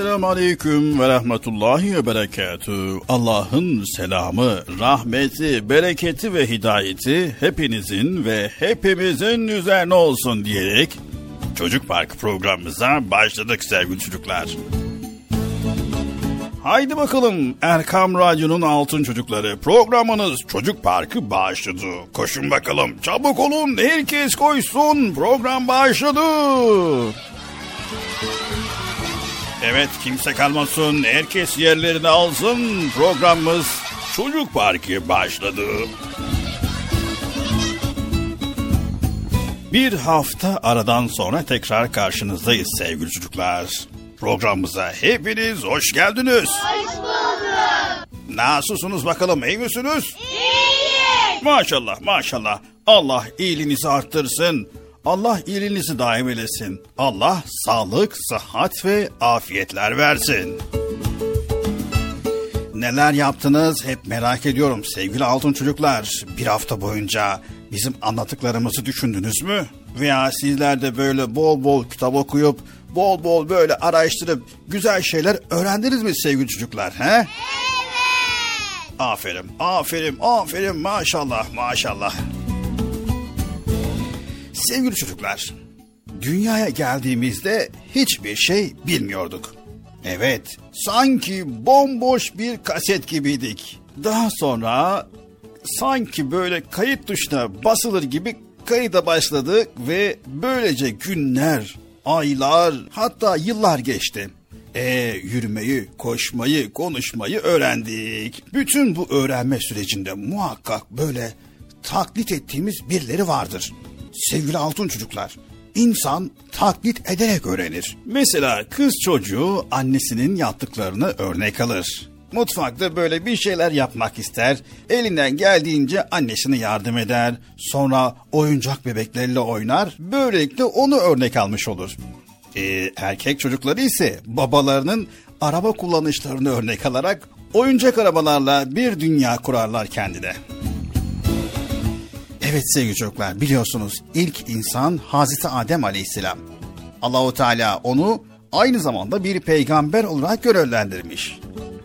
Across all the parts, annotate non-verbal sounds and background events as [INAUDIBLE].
Esselamu Aleyküm ve Rahmetullahi ve Berekatü. Allah'ın selamı, rahmeti, bereketi ve hidayeti hepinizin ve hepimizin üzerine olsun diyerek Çocuk Park programımıza başladık sevgili çocuklar. Haydi bakalım Erkam Radyo'nun Altın Çocukları programınız Çocuk Parkı başladı. Koşun bakalım çabuk olun herkes koysun program başladı. Evet kimse kalmasın herkes yerlerini alsın programımız Çocuk Parkı başladı. Bir hafta aradan sonra tekrar karşınızdayız sevgili çocuklar. Programımıza hepiniz hoş geldiniz. Hoş bulduk. Nasılsınız bakalım iyi misiniz? İyiyiz. Maşallah maşallah. Allah iyiliğinizi arttırsın. Allah iyiliğinizi daim eylesin. Allah sağlık, sıhhat ve afiyetler versin. Neler yaptınız hep merak ediyorum sevgili altın çocuklar. Bir hafta boyunca bizim anlattıklarımızı düşündünüz mü? Veya sizler de böyle bol bol kitap okuyup bol bol böyle araştırıp güzel şeyler öğrendiniz mi sevgili çocuklar? He? Evet. Aferin, aferin, aferin maşallah, maşallah. Sevgili çocuklar, dünyaya geldiğimizde hiçbir şey bilmiyorduk. Evet, sanki bomboş bir kaset gibiydik. Daha sonra sanki böyle kayıt tuşuna basılır gibi kayıda başladık ve böylece günler, aylar hatta yıllar geçti. E yürümeyi, koşmayı, konuşmayı öğrendik. Bütün bu öğrenme sürecinde muhakkak böyle taklit ettiğimiz birileri vardır. Sevgili altın çocuklar, insan taklit ederek öğrenir. Mesela kız çocuğu annesinin yaptıklarını örnek alır. Mutfakta böyle bir şeyler yapmak ister. Elinden geldiğince annesine yardım eder. Sonra oyuncak bebekleriyle oynar. Böylelikle onu örnek almış olur. Ee, erkek çocukları ise babalarının araba kullanışlarını örnek alarak oyuncak arabalarla bir dünya kurarlar kendine. Evet sevgili çocuklar biliyorsunuz ilk insan Hazreti Adem Aleyhisselam. Allahu Teala onu aynı zamanda bir peygamber olarak görevlendirmiş.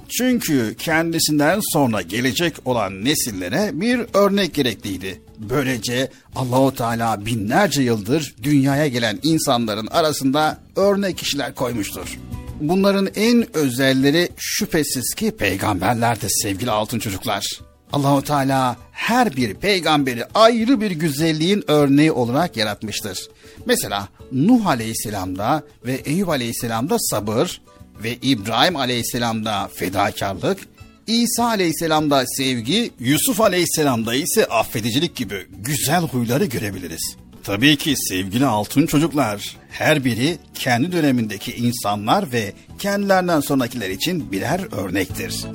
Çünkü kendisinden sonra gelecek olan nesillere bir örnek gerekliydi. Böylece Allahu Teala binlerce yıldır dünyaya gelen insanların arasında örnek kişiler koymuştur. Bunların en özelleri şüphesiz ki peygamberlerdir sevgili altın çocuklar. Allahu Teala her bir peygamberi ayrı bir güzelliğin örneği olarak yaratmıştır. Mesela Nuh Aleyhisselam'da ve Eyüp Aleyhisselam'da sabır ve İbrahim Aleyhisselam'da fedakarlık, İsa Aleyhisselam'da sevgi, Yusuf Aleyhisselam'da ise affedicilik gibi güzel huyları görebiliriz. Tabii ki sevgili altın çocuklar, her biri kendi dönemindeki insanlar ve kendilerinden sonrakiler için birer örnektir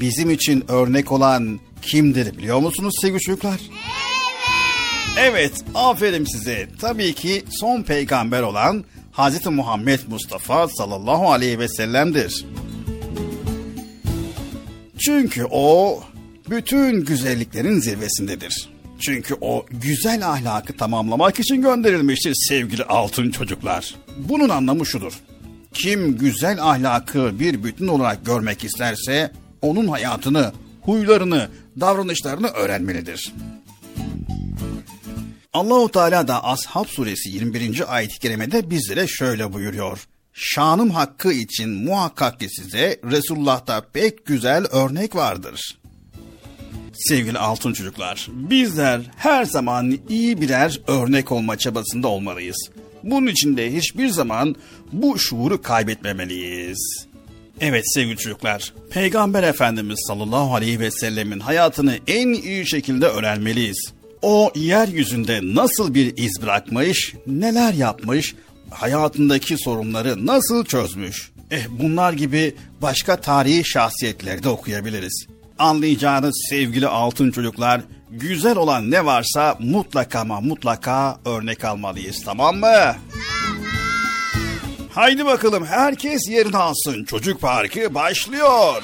bizim için örnek olan kimdir biliyor musunuz sevgili çocuklar? Evet. Evet, aferin size. Tabii ki son peygamber olan Hz. Muhammed Mustafa sallallahu aleyhi ve sellem'dir. Çünkü o bütün güzelliklerin zirvesindedir. Çünkü o güzel ahlakı tamamlamak için gönderilmiştir sevgili altın çocuklar. Bunun anlamı şudur. Kim güzel ahlakı bir bütün olarak görmek isterse onun hayatını, huylarını, davranışlarını öğrenmelidir. Allahu Teala da Ashab suresi 21. ayet-i kerimede bizlere şöyle buyuruyor. Şanım hakkı için muhakkak ki size Resulullah'ta pek güzel örnek vardır. Sevgili altın çocuklar, bizler her zaman iyi birer örnek olma çabasında olmalıyız. Bunun için de hiçbir zaman bu şuuru kaybetmemeliyiz. Evet sevgili çocuklar, Peygamber Efendimiz sallallahu aleyhi ve sellemin hayatını en iyi şekilde öğrenmeliyiz. O yeryüzünde nasıl bir iz bırakmış, neler yapmış, hayatındaki sorunları nasıl çözmüş. Eh bunlar gibi başka tarihi şahsiyetleri de okuyabiliriz. Anlayacağınız sevgili altın çocuklar, güzel olan ne varsa mutlaka ama mutlaka örnek almalıyız tamam mı? Haydi bakalım herkes yerini alsın. Çocuk Parkı başlıyor.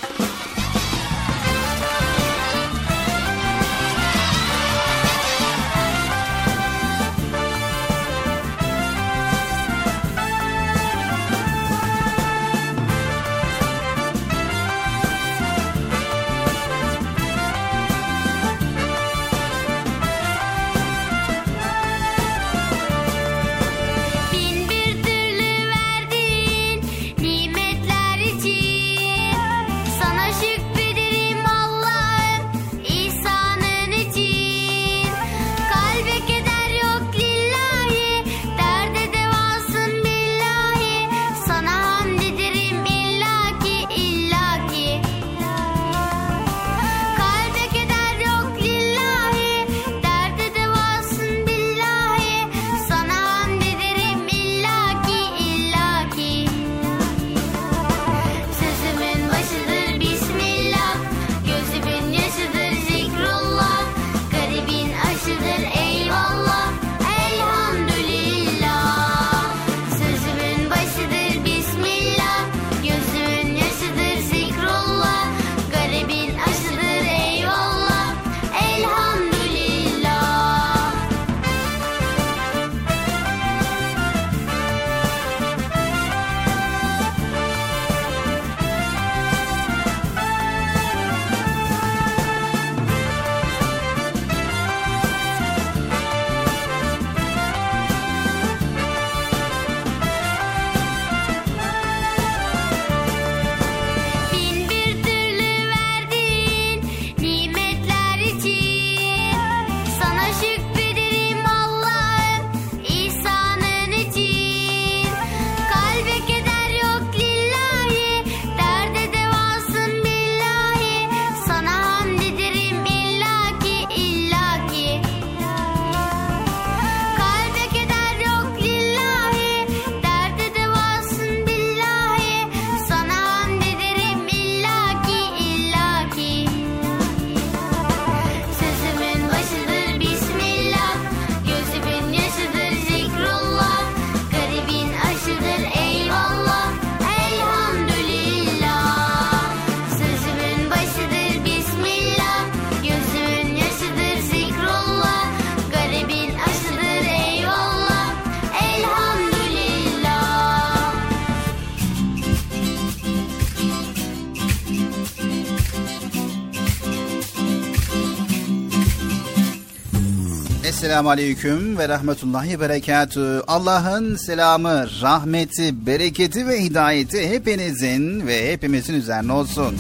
Esselamu Aleyküm ve Rahmetullahi Berekatü. Allah'ın selamı, rahmeti, bereketi ve hidayeti hepinizin ve hepimizin üzerine olsun.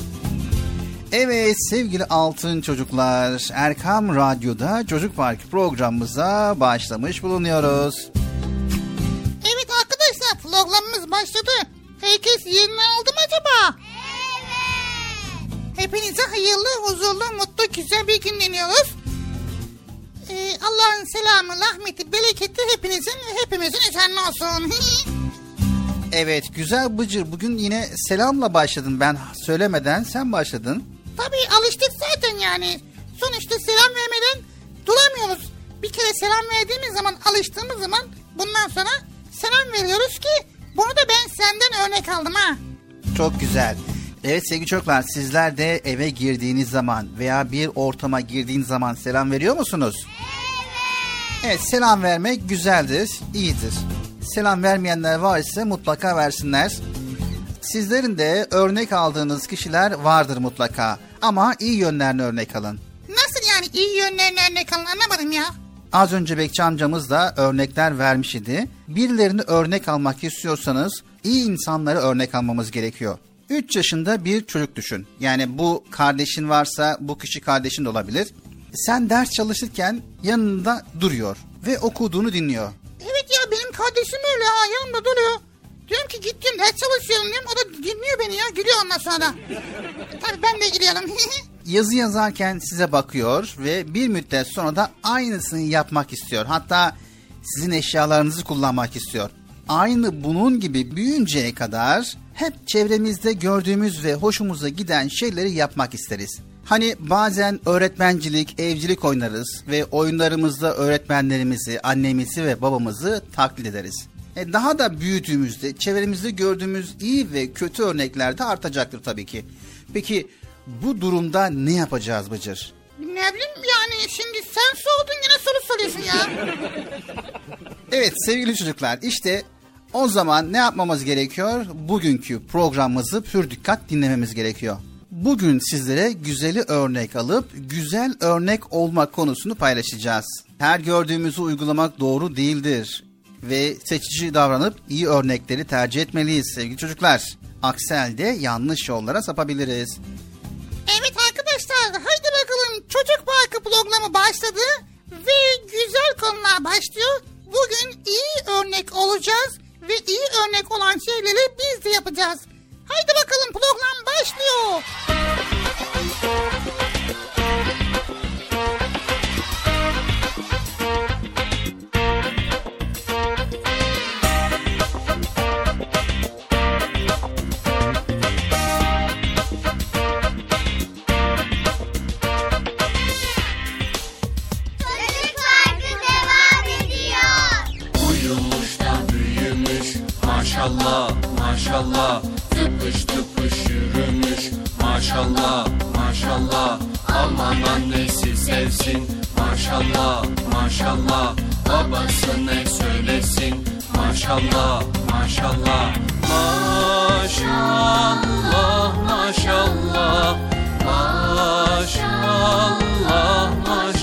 Evet sevgili altın çocuklar, Erkam Radyo'da Çocuk Parkı programımıza başlamış bulunuyoruz. Selamı, rahmeti, bereketi hepinizin ve hepimizin üzerine olsun. [LAUGHS] Evet güzel Bıcır bugün yine selamla başladın ben söylemeden sen başladın. Tabii alıştık zaten yani. Sonuçta selam vermeden duramıyoruz. Bir kere selam verdiğimiz zaman, alıştığımız zaman bundan sonra selam veriyoruz ki bunu da ben senden örnek aldım ha. Çok güzel. Evet sevgili çocuklar sizler de eve girdiğiniz zaman veya bir ortama girdiğiniz zaman selam veriyor musunuz? Evet selam vermek güzeldir, iyidir. Selam vermeyenler varsa mutlaka versinler. Sizlerin de örnek aldığınız kişiler vardır mutlaka. Ama iyi yönlerini örnek alın. Nasıl yani iyi yönlerini örnek alın anlamadım ya. Az önce Bekçi amcamız da örnekler vermiş idi. Birilerini örnek almak istiyorsanız iyi insanları örnek almamız gerekiyor. 3 yaşında bir çocuk düşün. Yani bu kardeşin varsa bu kişi kardeşin de olabilir. Sen ders çalışırken yanında duruyor ve okuduğunu dinliyor. Evet ya benim kardeşim öyle ha yanımda duruyor. Diyorum ki git diyorum ders çalışıyorum diyorum. O da dinliyor beni ya gülüyor ondan sonra. [LAUGHS] Tabii ben de gülüyorum. [LAUGHS] Yazı yazarken size bakıyor ve bir müddet sonra da aynısını yapmak istiyor. Hatta sizin eşyalarınızı kullanmak istiyor. Aynı bunun gibi büyüyünceye kadar hep çevremizde gördüğümüz ve hoşumuza giden şeyleri yapmak isteriz. Hani bazen öğretmencilik, evcilik oynarız ve oyunlarımızda öğretmenlerimizi, annemizi ve babamızı taklit ederiz. E daha da büyüdüğümüzde çevremizde gördüğümüz iyi ve kötü örnekler de artacaktır tabii ki. Peki bu durumda ne yapacağız Bıcır? ne bileyim yani şimdi sen sordun yine soru soruyorsun ya. Evet sevgili çocuklar işte o zaman ne yapmamız gerekiyor? Bugünkü programımızı pür dikkat dinlememiz gerekiyor. Bugün sizlere güzeli örnek alıp güzel örnek olmak konusunu paylaşacağız. Her gördüğümüzü uygulamak doğru değildir ve seçici davranıp iyi örnekleri tercih etmeliyiz sevgili çocuklar. Aksi halde yanlış yollara sapabiliriz. Evet arkadaşlar haydi bakalım çocuk parkı programı başladı ve güzel konular başlıyor. Bugün iyi örnek olacağız ve iyi örnek olan şeyleri biz de yapacağız. Haydi bakalım program başlıyor. Tıpış tıpış yürümüş. Maşallah maşallah. Aman annesi sevsin. Maşallah maşallah. Babası ne söylesin? Maşallah maşallah. Maşallah maşallah. Maşallah maşallah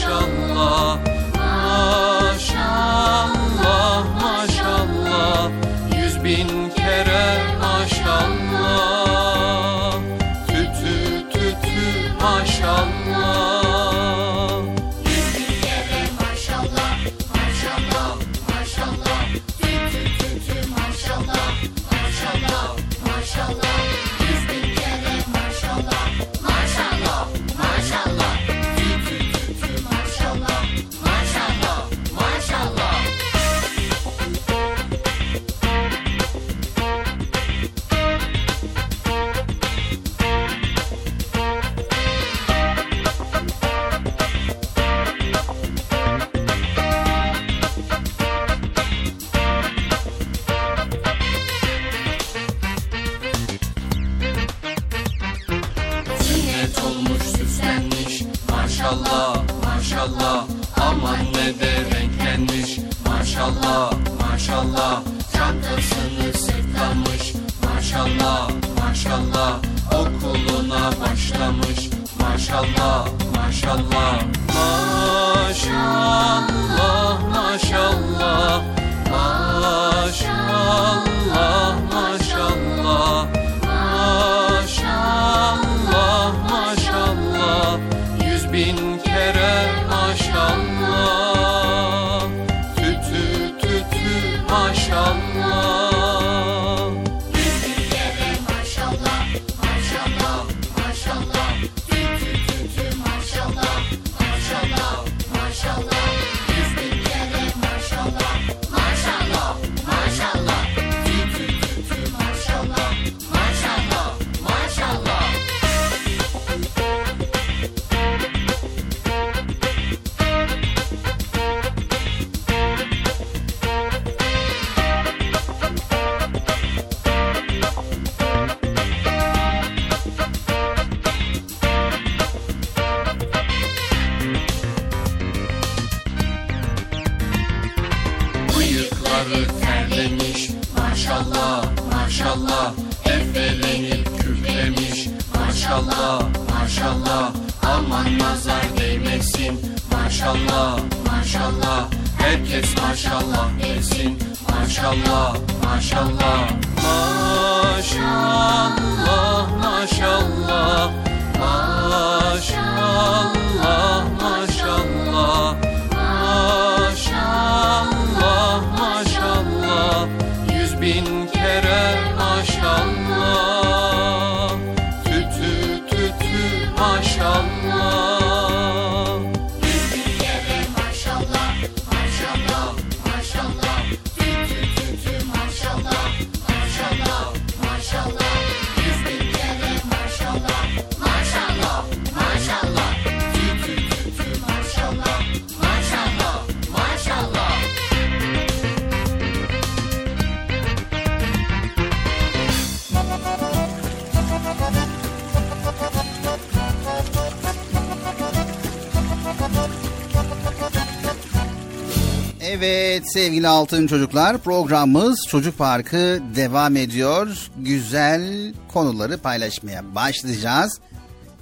Evet sevgili altın çocuklar programımız Çocuk Parkı devam ediyor. Güzel konuları paylaşmaya başlayacağız.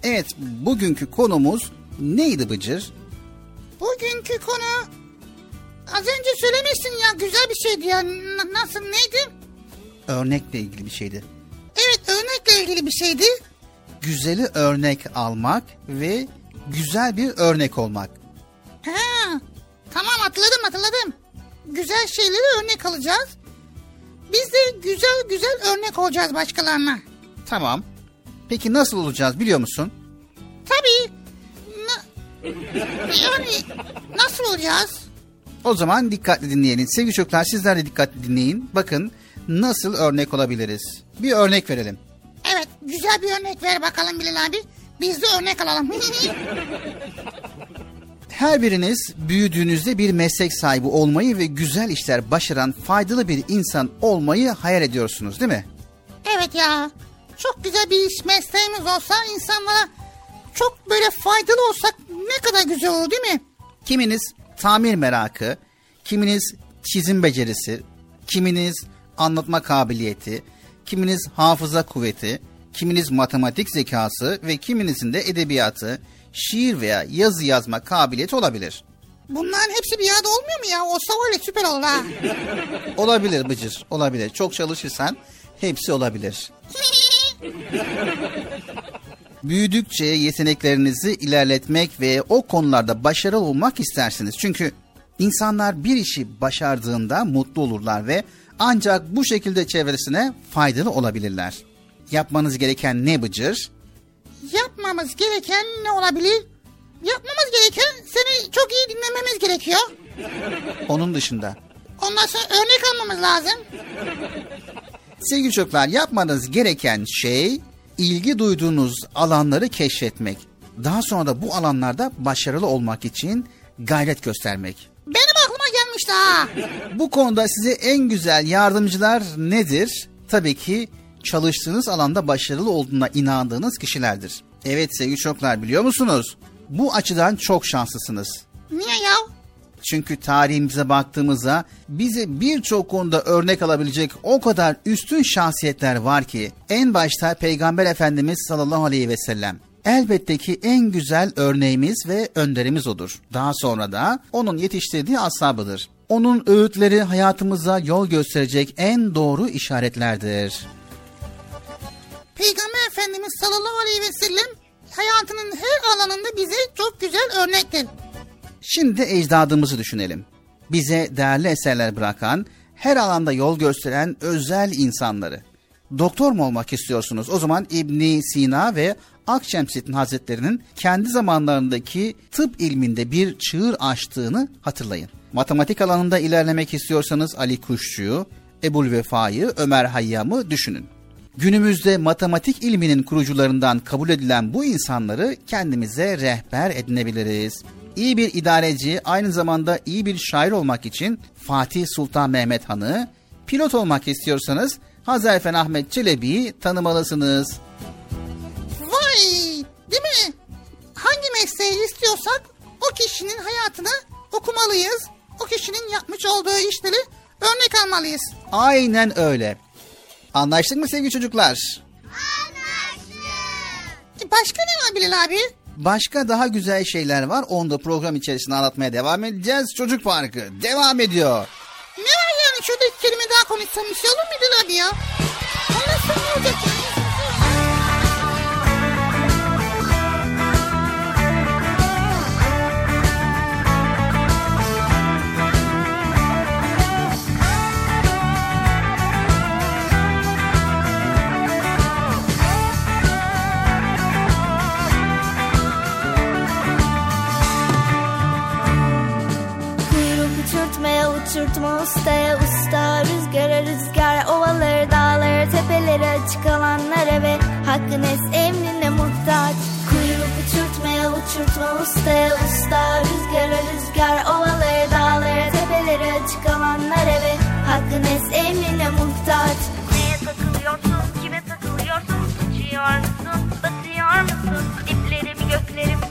Evet bugünkü konumuz neydi Bıcır? Bugünkü konu az önce söylemişsin ya güzel bir şeydi ya. N- nasıl neydi? Örnekle ilgili bir şeydi. Evet örnekle ilgili bir şeydi. Güzeli örnek almak ve güzel bir örnek olmak. Tamam hatırladım hatırladım. Güzel şeyleri örnek alacağız. Biz de güzel güzel örnek olacağız başkalarına. Tamam. Peki nasıl olacağız biliyor musun? Tabii. Na- yani nasıl olacağız? O zaman dikkatli dinleyelim. Sevgili çocuklar sizler de dikkatli dinleyin. Bakın nasıl örnek olabiliriz. Bir örnek verelim. Evet güzel bir örnek ver bakalım Bilal abi. Biz de örnek alalım. [LAUGHS] Her biriniz büyüdüğünüzde bir meslek sahibi olmayı ve güzel işler başaran faydalı bir insan olmayı hayal ediyorsunuz değil mi? evet ya. Çok güzel bir iş mesleğimiz olsa insanlara çok böyle faydalı olsak ne kadar güzel olur değil mi? Kiminiz tamir merakı, kiminiz çizim becerisi, kiminiz anlatma kabiliyeti, kiminiz hafıza kuvveti, kiminiz matematik zekası ve kiminizin de edebiyatı, şiir veya yazı yazma kabiliyeti olabilir. Bunların hepsi bir yerde olmuyor mu ya? Olsa var ya süper olur ha. [LAUGHS] Olabilir Bıcır, olabilir. Çok çalışırsan hepsi olabilir. [LAUGHS] Büyüdükçe yeteneklerinizi ilerletmek ve o konularda başarılı olmak istersiniz. Çünkü insanlar bir işi başardığında mutlu olurlar ve ancak bu şekilde çevresine faydalı olabilirler. Yapmanız gereken ne Bıcır? Yapmamız gereken ne olabilir? Yapmamız gereken seni çok iyi dinlememiz gerekiyor. Onun dışında. Ondan sonra örnek almamız lazım. Sevgili çocuklar yapmanız gereken şey ilgi duyduğunuz alanları keşfetmek. Daha sonra da bu alanlarda başarılı olmak için gayret göstermek. Benim aklıma gelmişti ha. Bu konuda size en güzel yardımcılar nedir? Tabii ki çalıştığınız alanda başarılı olduğuna inandığınız kişilerdir. Evet sevgili çocuklar biliyor musunuz? Bu açıdan çok şanslısınız. Niye ya? Çünkü tarihimize baktığımızda bize birçok konuda örnek alabilecek o kadar üstün şahsiyetler var ki en başta Peygamber Efendimiz sallallahu aleyhi ve sellem elbette ki en güzel örneğimiz ve önderimiz odur. Daha sonra da onun yetiştirdiği ashabıdır. Onun öğütleri hayatımıza yol gösterecek en doğru işaretlerdir. Peygamber Efendimiz sallallahu aleyhi ve sellem hayatının her alanında bize çok güzel örnektir. Şimdi ecdadımızı düşünelim. Bize değerli eserler bırakan, her alanda yol gösteren özel insanları. Doktor mu olmak istiyorsunuz? O zaman İbni Sina ve Akşemseddin Hazretleri'nin kendi zamanlarındaki tıp ilminde bir çığır açtığını hatırlayın. Matematik alanında ilerlemek istiyorsanız Ali Kuşçu'yu, Ebul Vefa'yı, Ömer Hayyam'ı düşünün. Günümüzde matematik ilminin kurucularından kabul edilen bu insanları kendimize rehber edinebiliriz. İyi bir idareci, aynı zamanda iyi bir şair olmak için Fatih Sultan Mehmet Han'ı, pilot olmak istiyorsanız Hazarfen Ahmet Çelebi'yi tanımalısınız. Vay değil mi? Hangi mesleği istiyorsak o kişinin hayatını okumalıyız. O kişinin yapmış olduğu işleri örnek almalıyız. Aynen öyle. Anlaştık mı sevgili çocuklar? başka ne var Bilal abi? Başka daha güzel şeyler var. Onu da program içerisinde anlatmaya devam edeceğiz. Çocuk Parkı devam ediyor. Ne var yani şurada kelime daha konuşsam bir şey olur mu Bilal abi ya? Sonra ne olacak uçurtma ustaya usta Rüzgara rüzgar ovaları dağları tepeleri açık alanlara ve hakkın es emrine muhtaç. Kuyruk uçurtmaya uçurtma ustaya usta Rüzgara rüzgar ovaları dağları tepeleri açık alanlara ve hakkın es emrine muhtaç. Neye takılıyorsun, kime takılıyorsun? Uçuyor musun, batıyor musun? Diplerimi göklerim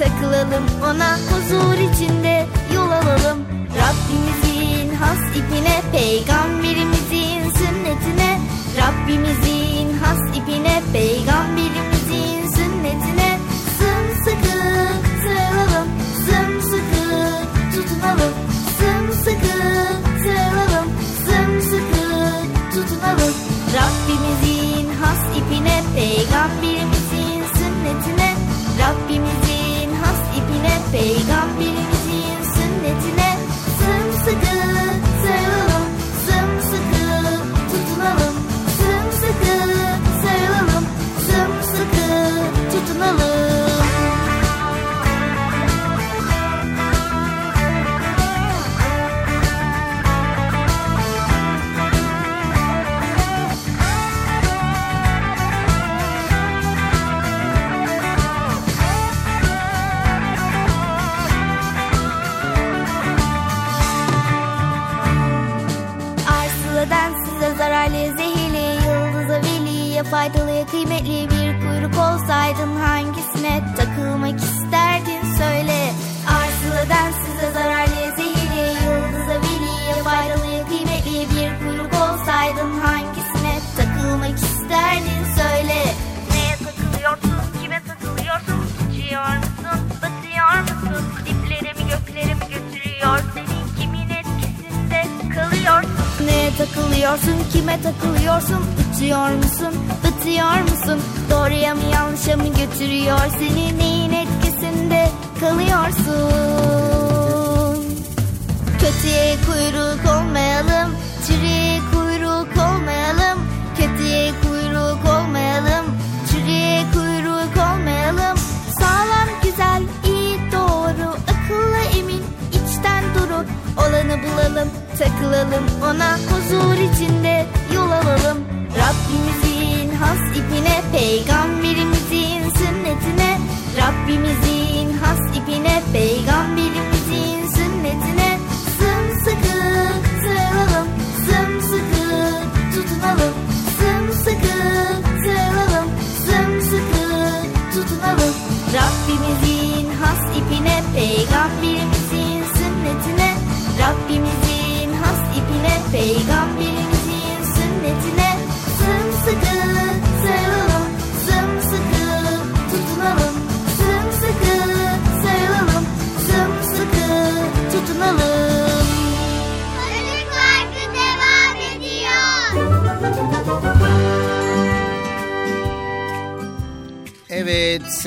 takılalım Ona huzur içinde yol alalım. Rabbimizin has ipine Peygamberimizin sünnetine. Rabbimizin has ipine Peygamberimizin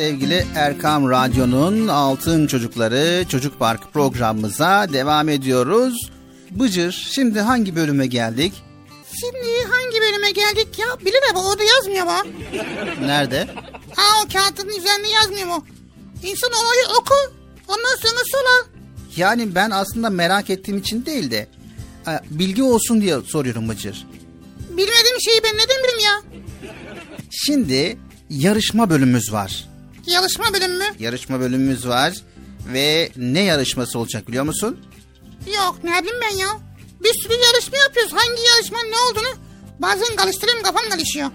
sevgili Erkam Radyo'nun Altın Çocukları Çocuk Park programımıza devam ediyoruz. Bıcır şimdi hangi bölüme geldik? Şimdi hangi bölüme geldik ya? Bilal abi orada yazmıyor mu? Nerede? Aa o kağıtın üzerinde yazmıyor mu? İnsan olayı oku. Ondan sonra sorar. Yani ben aslında merak ettiğim için değil de e, bilgi olsun diye soruyorum Bıcır. Bilmediğim şeyi ben neden bileyim ya? Şimdi yarışma bölümümüz var. Yarışma bölümü mü? Yarışma bölümümüz var ve ne yarışması olacak biliyor musun? Yok ne bileyim ben ya. Bir sürü yarışma yapıyoruz. Hangi yarışmanın ne olduğunu bazen karıştırıyorum kafam karışıyor.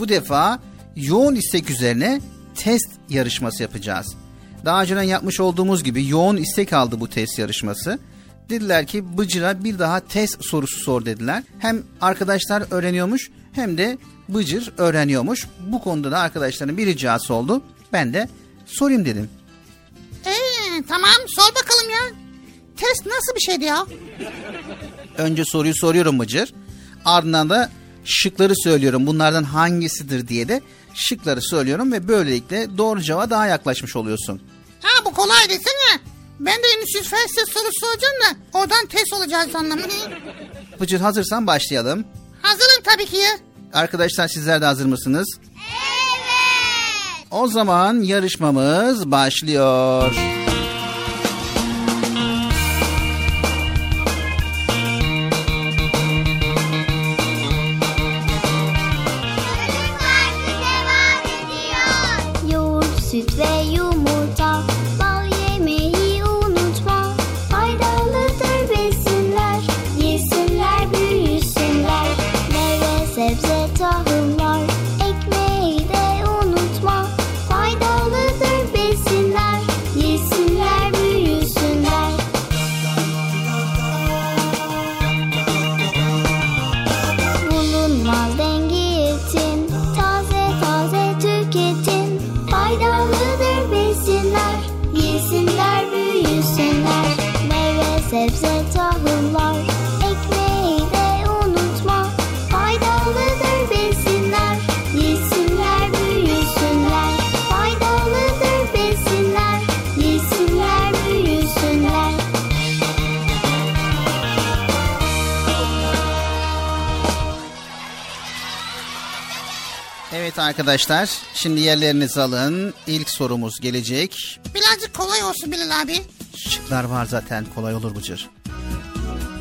Bu defa yoğun istek üzerine test yarışması yapacağız. Daha önceden yapmış olduğumuz gibi yoğun istek aldı bu test yarışması. Dediler ki Bıcır'a bir daha test sorusu sor dediler. Hem arkadaşlar öğreniyormuş hem de Bıcır öğreniyormuş. Bu konuda da arkadaşların bir ricası oldu. Ben de sorayım dedim. Ee, tamam sor bakalım ya. Test nasıl bir şeydi ya? Önce soruyu soruyorum Bıcır. Ardından da şıkları söylüyorum. Bunlardan hangisidir diye de şıkları söylüyorum ve böylelikle doğru cevaba daha yaklaşmış oluyorsun. Ha bu kolay desene. Ben de Endüstri Felsefe sorusu soracağım da oradan test olacağız anlamı. Bıcır hazırsan başlayalım. Hazırım tabii ki. Arkadaşlar sizler de hazır mısınız? Evet. O zaman yarışmamız başlıyor. Çocuk Evet arkadaşlar şimdi yerlerinizi alın. İlk sorumuz gelecek. Birazcık kolay olsun Bilal abi. Şıklar var zaten kolay olur Bıcır.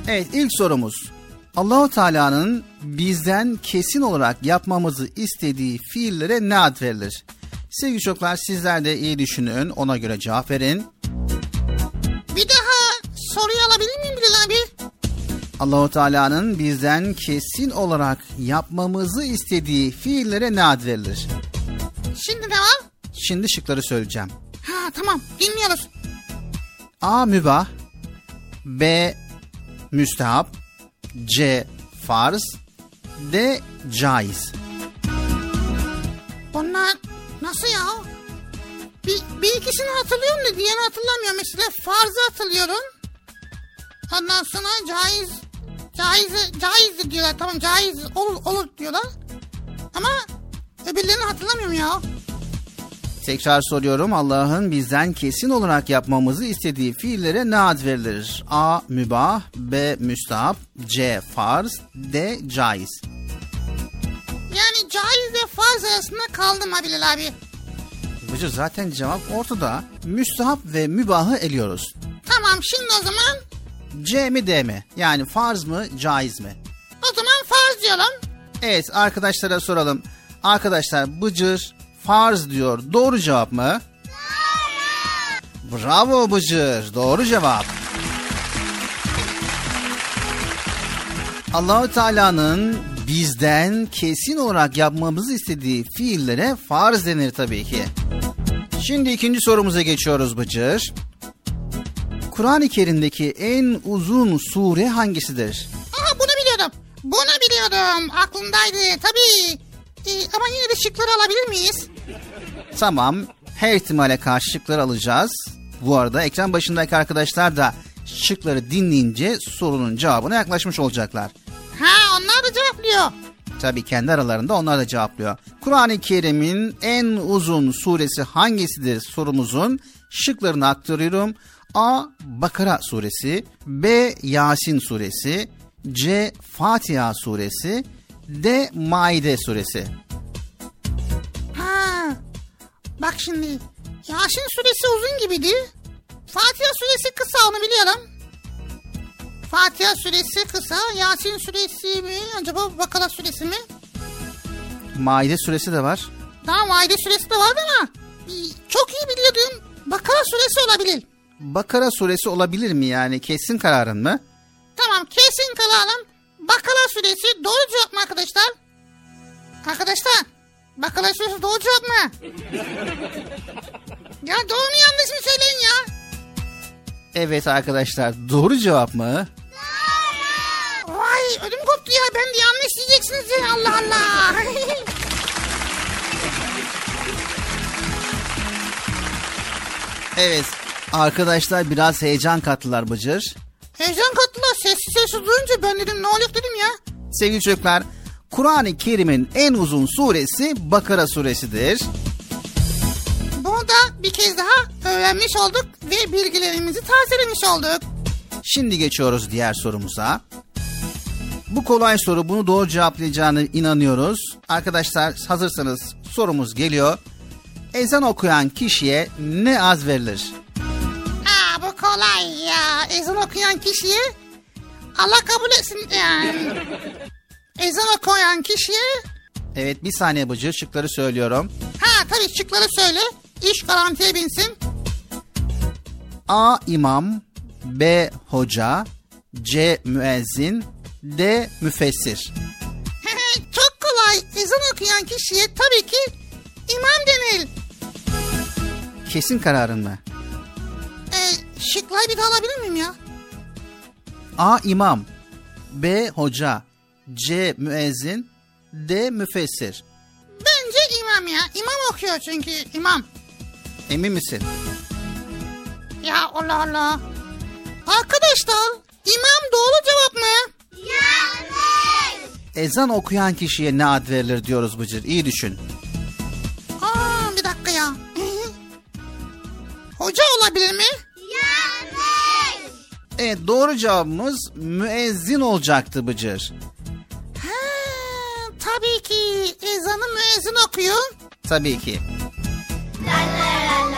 Evet ilk sorumuz. Allahu Teala'nın bizden kesin olarak yapmamızı istediği fiillere ne ad verilir? Sevgili çocuklar sizler de iyi düşünün ona göre cevap verin. Bir daha soruyu alabilir miyim Bilal abi? Allahu Teala'nın bizden kesin olarak yapmamızı istediği fiillere ne ad verilir? Şimdi ne var? Şimdi şıkları söyleyeceğim. Ha tamam dinliyoruz. A. Mübah B. Müstehap C. Farz D. Caiz Bunlar nasıl ya? Bir, bir ikisini hatırlıyorum da diğerini hatırlamıyorum. Mesela farzı hatırlıyorum. Ondan sonra caiz caiz caizdir diyorlar. Tamam caiz olur, olur diyorlar. Ama öbürlerini hatırlamıyorum ya. Tekrar soruyorum Allah'ın bizden kesin olarak yapmamızı istediği fiillere ne ad verilir? A. Mübah B. Müstehap C. Farz D. Caiz Yani caiz ve farz arasında kaldım ha Bilal abi. Bıcır zaten cevap ortada. Müstehap ve mübahı eliyoruz. Tamam şimdi o zaman C mi D mi? Yani farz mı caiz mi? o zaman farz diyorum. Evet arkadaşlara soralım. Arkadaşlar Bıcır farz diyor. Doğru cevap mı? Bravo Bıcır. Doğru cevap. Allahu Teala'nın bizden kesin olarak yapmamızı istediği fiillere farz denir tabii ki. Şimdi ikinci sorumuza geçiyoruz Bıcır. Kur'an-ı Kerim'deki en uzun sure hangisidir? Aha bunu biliyordum. Bunu biliyordum. Aklımdaydı tabii. Ee, ama yine de şıkları alabilir miyiz? Tamam. Her ihtimale karşı şıkları alacağız. Bu arada ekran başındaki arkadaşlar da şıkları dinleyince sorunun cevabına yaklaşmış olacaklar. Ha onlar da cevaplıyor. Tabii kendi aralarında onlar da cevaplıyor. Kur'an-ı Kerim'in en uzun suresi hangisidir sorumuzun şıklarını aktarıyorum. A. Bakara suresi B. Yasin suresi C. Fatiha suresi D. Maide suresi Ha. Bak şimdi. Yasin suresi uzun gibiydi. Fatiha suresi kısa onu biliyorum. Fatiha suresi kısa. Yasin suresi mi? Acaba Bakara suresi mi? Maide suresi de var. Daha Maide suresi de vardı ama e, çok iyi biliyordum. Bakara suresi olabilir. Bakara suresi olabilir mi yani? Kesin kararın mı? Tamam kesin kalalım. Bakara suresi doğru cevap mı arkadaşlar? Arkadaşlar Bakara suresi doğru cevap mı? ya doğru mu yanlış mı söyleyin ya? Evet arkadaşlar doğru cevap mı? Vay ödüm koptu ya ben de yanlış diyeceksiniz ya Allah Allah. Evet arkadaşlar biraz heyecan kattılar Bıcır. Heyecan kattılar sessiz sessiz duyunca ben dedim ne oluyor dedim ya. Sevgili çocuklar Kur'an-ı Kerim'in en uzun suresi Bakara suresidir. Bunu da bir kez daha öğrenmiş olduk ve bilgilerimizi tazelemiş olduk. Şimdi geçiyoruz diğer sorumuza. Bu kolay soru bunu doğru cevaplayacağını inanıyoruz. Arkadaşlar hazırsanız sorumuz geliyor. Ezan okuyan kişiye ne az verilir? Kolay ya. Ezan okuyan kişiye Allah kabul etsin yani. Ezan okuyan kişiye Evet bir saniye Bıcır şıkları söylüyorum. ha tabii şıkları söyle. İş garantiye binsin. A. imam B. Hoca C. Müezzin D. Müfessir [LAUGHS] Çok kolay. Ezan okuyan kişiye tabii ki imam denir. Kesin kararın mı? Şıkları bir daha alabilir miyim ya? A. imam B. Hoca C. Müezzin D. Müfessir Bence imam ya. İmam okuyor çünkü imam. Emin misin? Ya Allah Allah. Arkadaşlar imam doğru cevap mı? Yanlış. Ezan okuyan kişiye ne ad verilir diyoruz Bıcır. İyi düşün. Aa bir dakika ya. [LAUGHS] Hoca olabilir mi? Yanlış. Evet doğru cevabımız müezzin olacaktı Bıcır. Ha, tabii ki ezanı müezzin okuyor. Tabii ki. Yazıl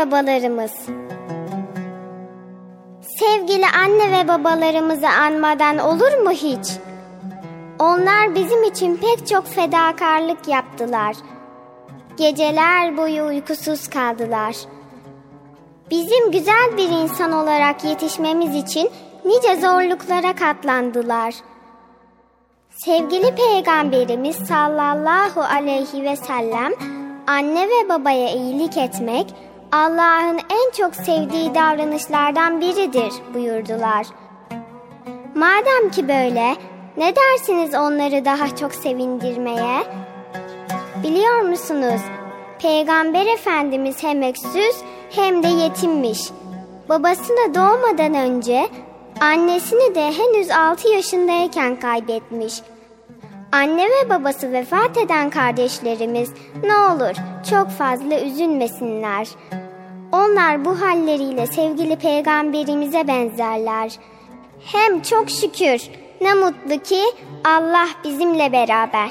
babalarımız. Sevgili anne ve babalarımızı anmadan olur mu hiç? Onlar bizim için pek çok fedakarlık yaptılar. Geceler boyu uykusuz kaldılar. Bizim güzel bir insan olarak yetişmemiz için nice zorluklara katlandılar. Sevgili Peygamberimiz sallallahu aleyhi ve sellem anne ve babaya iyilik etmek Allah'ın en çok sevdiği davranışlardan biridir buyurdular. Madem ki böyle, ne dersiniz onları daha çok sevindirmeye? Biliyor musunuz? Peygamber Efendimiz hem öksüz hem de yetimmiş. Babasını doğmadan önce annesini de henüz 6 yaşındayken kaybetmiş. Anne ve babası vefat eden kardeşlerimiz ne olur çok fazla üzülmesinler. Onlar bu halleriyle sevgili peygamberimize benzerler. Hem çok şükür ne mutlu ki Allah bizimle beraber.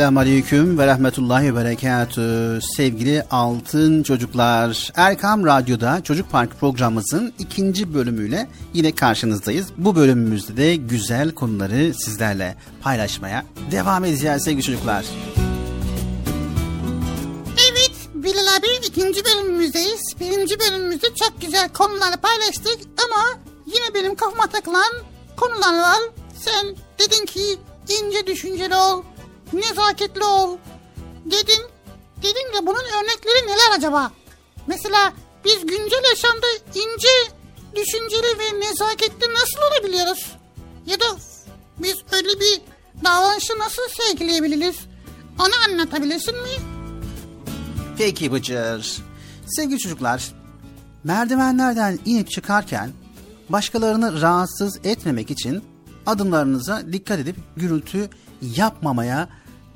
Esselamu Aleyküm ve Rahmetullahi ve Berekatü. Sevgili altın çocuklar, Erkam Radyo'da Çocuk Park programımızın ikinci bölümüyle yine karşınızdayız. Bu bölümümüzde de güzel konuları sizlerle paylaşmaya devam edeceğiz sevgili çocuklar. Evet Bilal abi ikinci bölümümüzdeyiz. Birinci bölümümüzde çok güzel konuları paylaştık ama yine benim kafama takılan konular var. Sen dedin ki ince düşünceli ol, nezaketli ol dedin. Dedin de bunun örnekleri neler acaba? Mesela biz güncel yaşamda ince, düşünceli ve nezaketli nasıl olabiliyoruz? Ya da biz öyle bir davranışı nasıl sergileyebiliriz? Onu anlatabilirsin mi? Peki Bıcır. Sevgili çocuklar, merdivenlerden inip çıkarken başkalarını rahatsız etmemek için adımlarınıza dikkat edip gürültü yapmamaya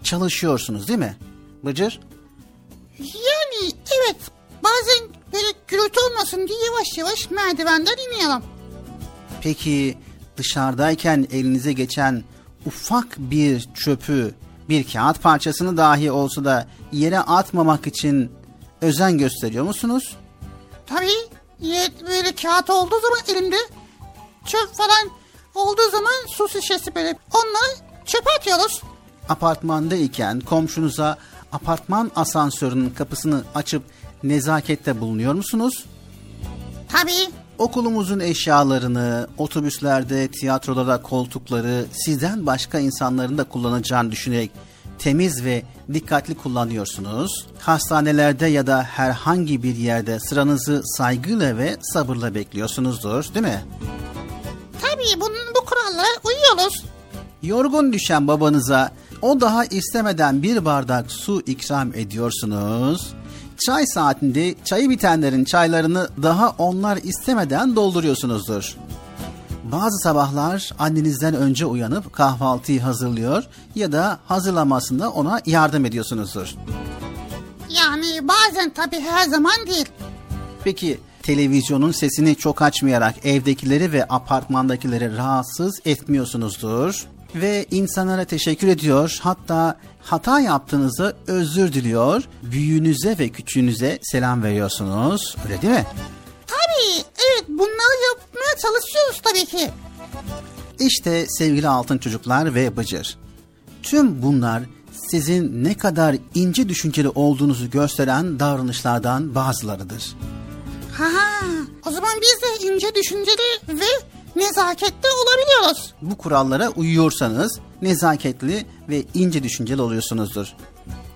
çalışıyorsunuz değil mi? Bıcır? Yani evet bazen böyle gürültü olmasın diye yavaş yavaş merdivenden iniyorum. Peki dışarıdayken elinize geçen ufak bir çöpü, bir kağıt parçasını dahi olsa da yere atmamak için özen gösteriyor musunuz? Tabii böyle kağıt olduğu zaman elimde çöp falan olduğu zaman su şişesi böyle onları çöpe atıyoruz. Apartmandayken komşunuza apartman asansörünün kapısını açıp nezakette bulunuyor musunuz? Tabii Okulumuzun eşyalarını, otobüslerde, tiyatrolarda koltukları sizden başka insanların da kullanacağını düşünerek temiz ve dikkatli kullanıyorsunuz. Hastanelerde ya da herhangi bir yerde sıranızı saygıyla ve sabırla bekliyorsunuzdur, değil mi? tabii bunun bu kurallara uyuyoruz. Yorgun düşen babanıza o daha istemeden bir bardak su ikram ediyorsunuz. Çay saatinde çayı bitenlerin çaylarını daha onlar istemeden dolduruyorsunuzdur. Bazı sabahlar annenizden önce uyanıp kahvaltıyı hazırlıyor ya da hazırlamasında ona yardım ediyorsunuzdur. Yani bazen tabii her zaman değil. Peki televizyonun sesini çok açmayarak evdekileri ve apartmandakileri rahatsız etmiyorsunuzdur. Ve insanlara teşekkür ediyor hatta hata yaptığınızda özür diliyor. Büyüğünüze ve küçüğünüze selam veriyorsunuz. Öyle değil mi? Tabii evet bunları yapmaya çalışıyoruz tabii ki. İşte sevgili altın çocuklar ve bıcır. Tüm bunlar sizin ne kadar ince düşünceli olduğunuzu gösteren davranışlardan bazılarıdır. Ha, o zaman biz de ince düşünceli ve nezaketli olabiliyoruz. Bu kurallara uyuyorsanız nezaketli ve ince düşünceli oluyorsunuzdur.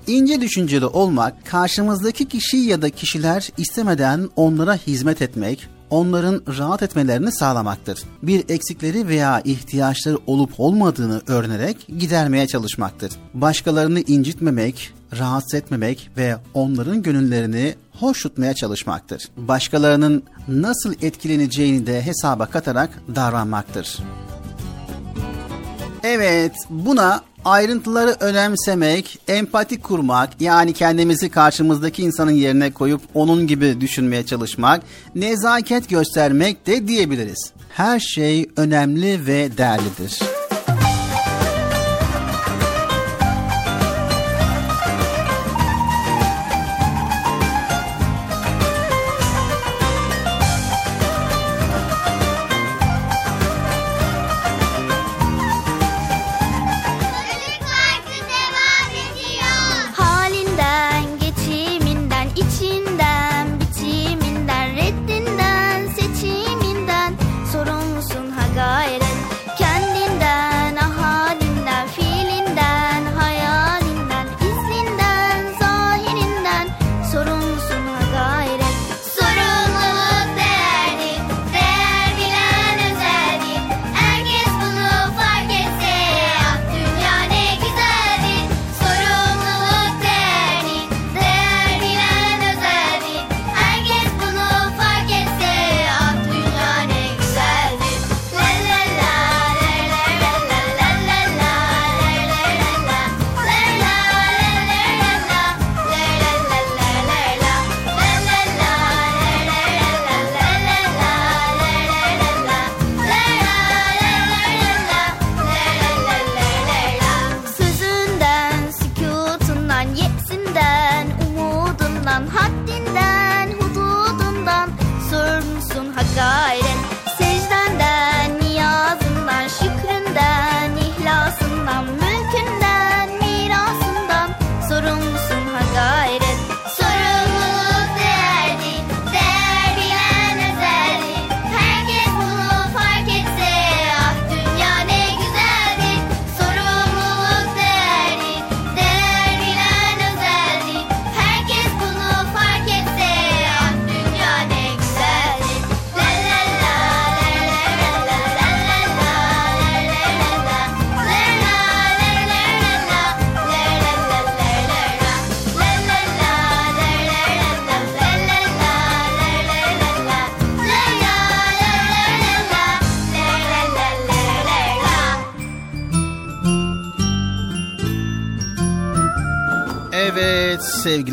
İnce düşünceli olmak karşımızdaki kişi ya da kişiler istemeden onlara hizmet etmek, onların rahat etmelerini sağlamaktır. Bir eksikleri veya ihtiyaçları olup olmadığını öğrenerek gidermeye çalışmaktır. Başkalarını incitmemek, rahatsız etmemek ve onların gönüllerini hoş tutmaya çalışmaktır. Başkalarının nasıl etkileneceğini de hesaba katarak davranmaktır. Evet, buna ayrıntıları önemsemek, empati kurmak, yani kendimizi karşımızdaki insanın yerine koyup onun gibi düşünmeye çalışmak, nezaket göstermek de diyebiliriz. Her şey önemli ve değerlidir.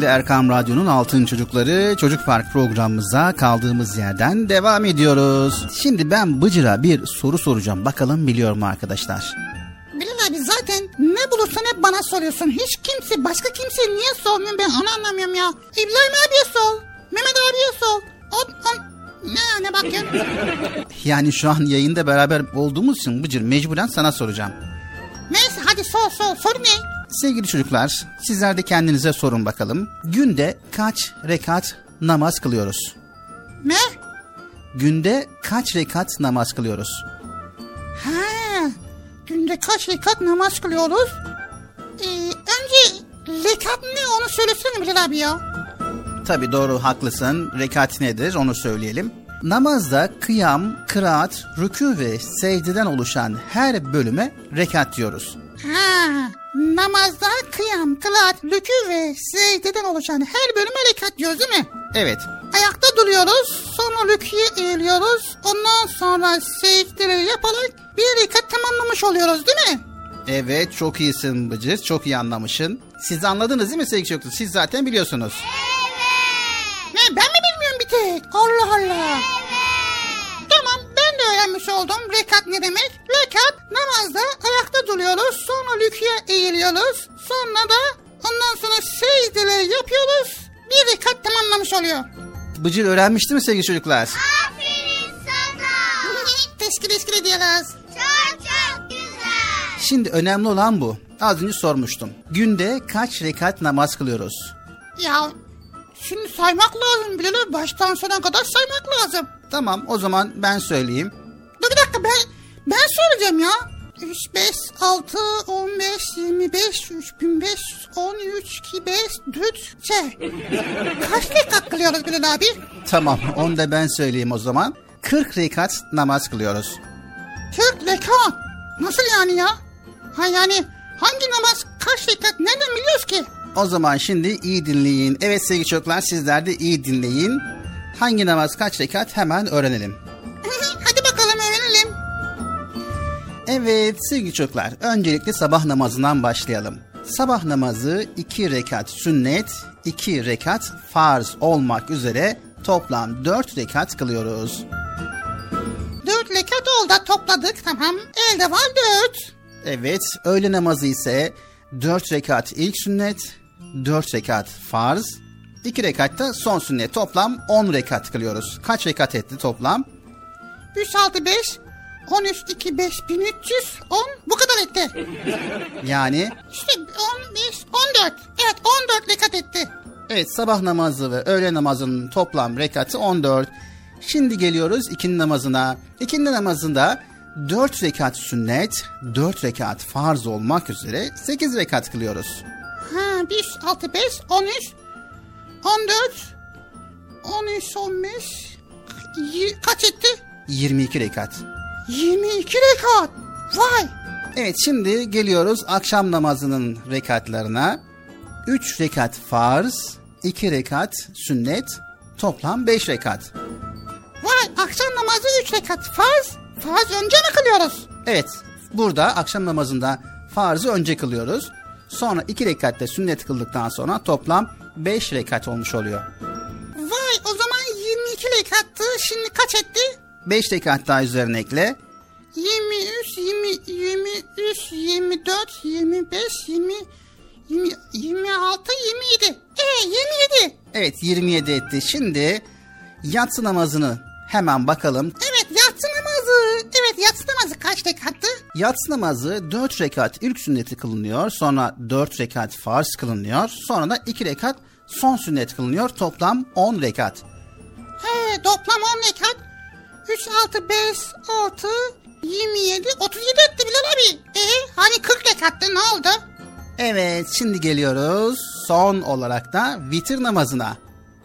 Sevgili Erkam Radyo'nun Altın Çocukları Çocuk Park programımıza kaldığımız yerden devam ediyoruz. Şimdi ben Bıcır'a bir soru soracağım. Bakalım biliyor mu arkadaşlar? Bilal abi zaten ne bulursan hep bana soruyorsun. Hiç kimse başka kimse niye sormuyor ben onu anlamıyorum ya. İbrahim abiye sor. Mehmet abiye sor. O, o, ne, ne bakıyorsun? Yani şu an yayında beraber olduğumuz için Bıcır mecburen sana soracağım. Neyse hadi sor sor. Soru ne? Sevgili çocuklar, sizler de kendinize sorun bakalım. Günde kaç rekat namaz kılıyoruz? Ne? Günde kaç rekat namaz kılıyoruz? Ha, günde kaç rekat namaz kılıyoruz? Ee, önce rekat ne onu söylesene Bilal abi ya. Tabi doğru haklısın. Rekat nedir onu söyleyelim. Namazda kıyam, kıraat, rükû ve secdeden oluşan her bölüme rekat diyoruz. Ha, namazda kıyam, kılaat, rükû ve secdeden oluşan her bölüme rekat diyoruz değil mi? Evet, Ayakta duruyoruz, sonra rüküye eğiliyoruz, ondan sonra secdeleri yaparak bir rekat tamamlamış oluyoruz değil mi? evet çok iyisin Bıcır, çok iyi anlamışsın. Siz anladınız değil mi sevgili çocuklar? Siz zaten biliyorsunuz. Ne ben mi bilmiyorum bir tek? Allah Allah. Tamam öğrenmiş oldum rekat ne demek. Rekat namazda ayakta duruyoruz sonra rüküye eğiliyoruz. Sonra da ondan sonra secdeleri yapıyoruz. Bir rekat tamamlamış oluyor. Bıcır öğrenmişti mi sevgili çocuklar? Aferin sana. teşkil teşkil ediyoruz. Çok çok güzel. Şimdi önemli olan bu. Az önce sormuştum. Günde kaç rekat namaz kılıyoruz? Ya şimdi saymak lazım Bilal baştan sona kadar saymak lazım. Tamam o zaman ben söyleyeyim. Dur bir dakika ben ben soracağım ya. 3, 5, 6, 15, 25, 3500, 13, 2, 5, 4, şey. Kaç rekat kılıyoruz Bilal abi? Tamam onu da ben söyleyeyim o zaman. 40 rekat namaz kılıyoruz. 40 rekat. Nasıl yani ya? Ha yani hangi namaz kaç rekat nereden biliyoruz ki? O zaman şimdi iyi dinleyin. Evet sevgili çocuklar sizler de iyi dinleyin. Hangi namaz kaç rekat hemen öğrenelim. [LAUGHS] Hadi bakalım öğrenelim. Evet sevgili çocuklar öncelikle sabah namazından başlayalım. Sabah namazı 2 rekat sünnet, 2 rekat farz olmak üzere toplam 4 rekat kılıyoruz. 4 rekat oldu topladık tamam. Elde var 4. Evet öğle namazı ise 4 rekat ilk sünnet, 4 rekat farz, 2 rekat da son sünnet toplam 10 rekat kılıyoruz. Kaç rekat etti toplam? 3, 6, 5, 13, 2, 5, 1300, 10 bu kadar etti. Yani İşte 15, 14. Evet 14 rekat etti. Evet sabah namazı ve öğle namazının toplam rekatı 14. Şimdi geliyoruz ikindi namazına. İkindi namazında 4 rekat sünnet, 4 rekat farz olmak üzere 8 rekat kılıyoruz. Ha 1, 6, 5, 13, 14, 13, 15, y- kaç etti? 22 rekat. 22 rekat. Vay. Evet şimdi geliyoruz akşam namazının rekatlarına. 3 rekat farz, 2 rekat sünnet, toplam 5 rekat. Vay akşam namazı 3 rekat. Farz. Farz önce mi kılıyoruz? Evet burada akşam namazında farzı önce kılıyoruz. Sonra 2 rekatte sünnet kıldıktan sonra toplam 5 rekat olmuş oluyor. Vay o zaman 22 rekattı. Şimdi kaç etti? 5 rekat daha üzerine ekle. 23, 20, 23, 24, 25, 20, 20 26, 27. E 27. Evet 27 etti. Şimdi yatsı namazını hemen bakalım. Evet yatsı namazı. Evet yatsı namazı kaç rekattı? Yatsı namazı 4 rekat ilk sünneti kılınıyor. Sonra 4 rekat farz kılınıyor. Sonra da 2 rekat son sünnet kılınıyor. Toplam 10 rekat. He toplam 10 rekat. 3, 6, 5, 6, 27, 37 etti Bilal abi. E hani 40 rekattı ne oldu? Evet şimdi geliyoruz son olarak da vitir namazına.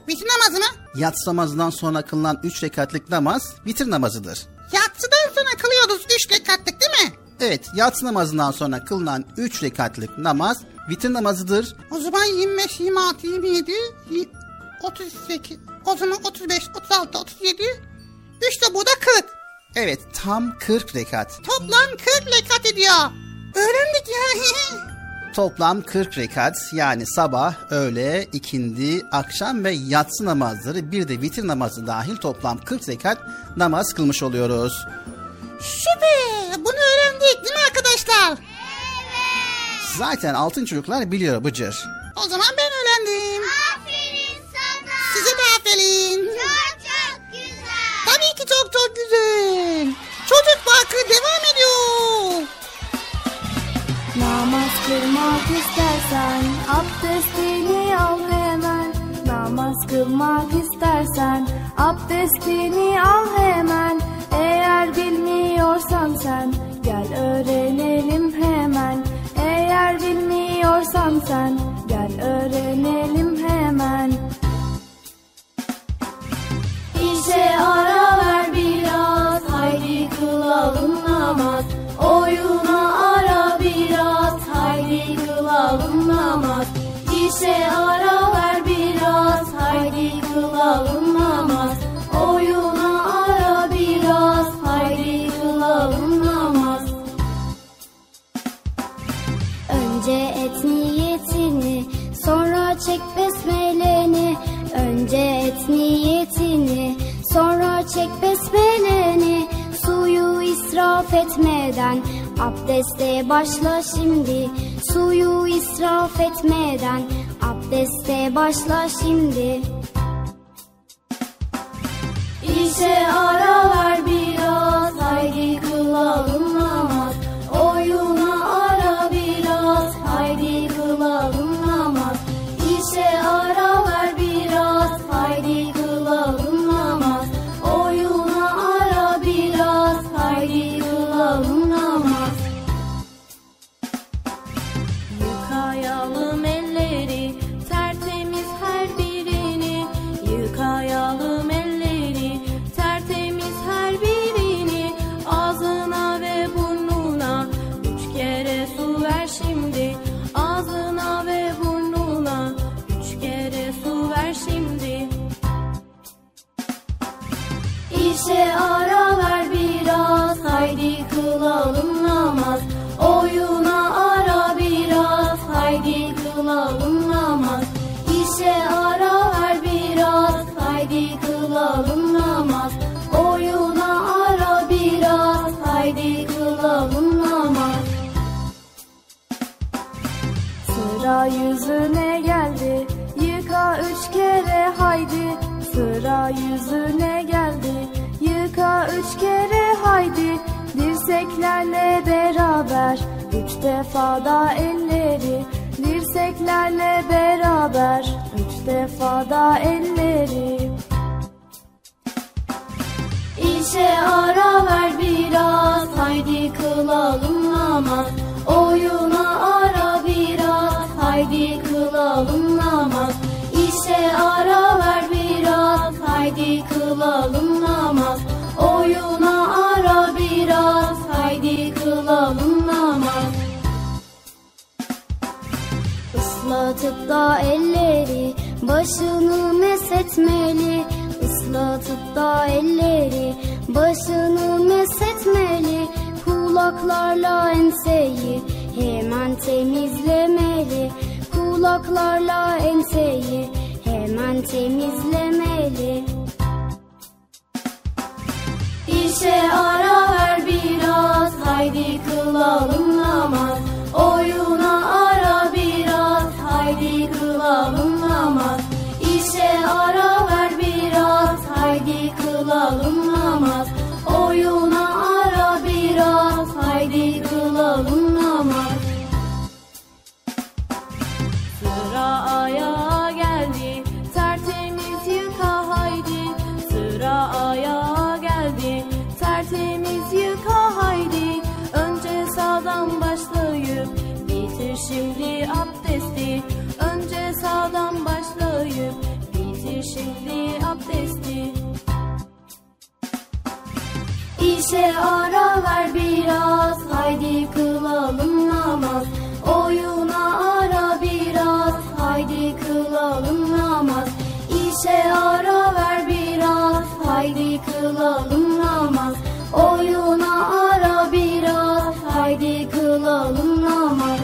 Bitir namazı mı? Yatsı namazından sonra kılınan 3 rekatlık namaz vitir namazıdır. Yatsıdan sonra kılıyoruz 3 rekatlık değil mi? Evet yatsı namazından sonra kılınan 3 rekatlık namaz vitir namazıdır. O zaman 25, 26, 27, y- 38, o zaman 35, 36, 37, 3 de bu da 40. Evet tam 40 rekat. Toplam 40 rekat ediyor. Öğrendik ya. [LAUGHS] toplam 40 rekat yani sabah, öğle, ikindi, akşam ve yatsı namazları bir de vitir namazı dahil toplam 40 rekat namaz kılmış oluyoruz. Süper. Bunu öğrendik değil mi arkadaşlar? Zaten altın çocuklar biliyor Bıcır. O zaman ben öğrendim. Aferin sana. Size de aferin. Çok çok güzel. Tabii ki çok çok güzel. Çocuk Parkı devam ediyor. Namaz kılmak istersen abdestini al hemen. Namaz kılmak istersen abdestini al hemen. Eğer bilmiyorsan sen gel öğrenelim hemen. Eğer bilmiyorsan sen gel öğrenelim hemen. İşe ara ver biraz haydi kılalım namaz. Oyuna İşe ara ver biraz haydi kılalım namaz. Oyuna ara biraz haydi kılalım namaz. Önce et niyetini sonra çek besmeleni. Önce et niyetini sonra çek besmeleni. Suyu israf etmeden abdeste başla şimdi. Suyu israf etmeden abdeste başla şimdi. İşe ara ver beraber. Üç defa da elleri Dirseklerle beraber. Üç defa da elleri. İşe ara ver biraz Haydi kılalım namaz Oyuna ara biraz Haydi kılalım namaz İşe ara ver biraz Haydi kılalım namaz Oyuna ara biraz Haydi kılalım namaz Islatıp da elleri başını mesetmeli. Islatıp da elleri başını mesetmeli. Kulaklarla enseyi hemen temizlemeli. Kulaklarla enseyi hemen temizlemeli. İşe ara ver biraz haydi kılalım İşe ara ver biraz haydi kılalım namaz. Oyuna ara biraz haydi kılalım namaz. İşe ara ver biraz haydi kılalım namaz. Oyuna ara biraz haydi kılalım namaz.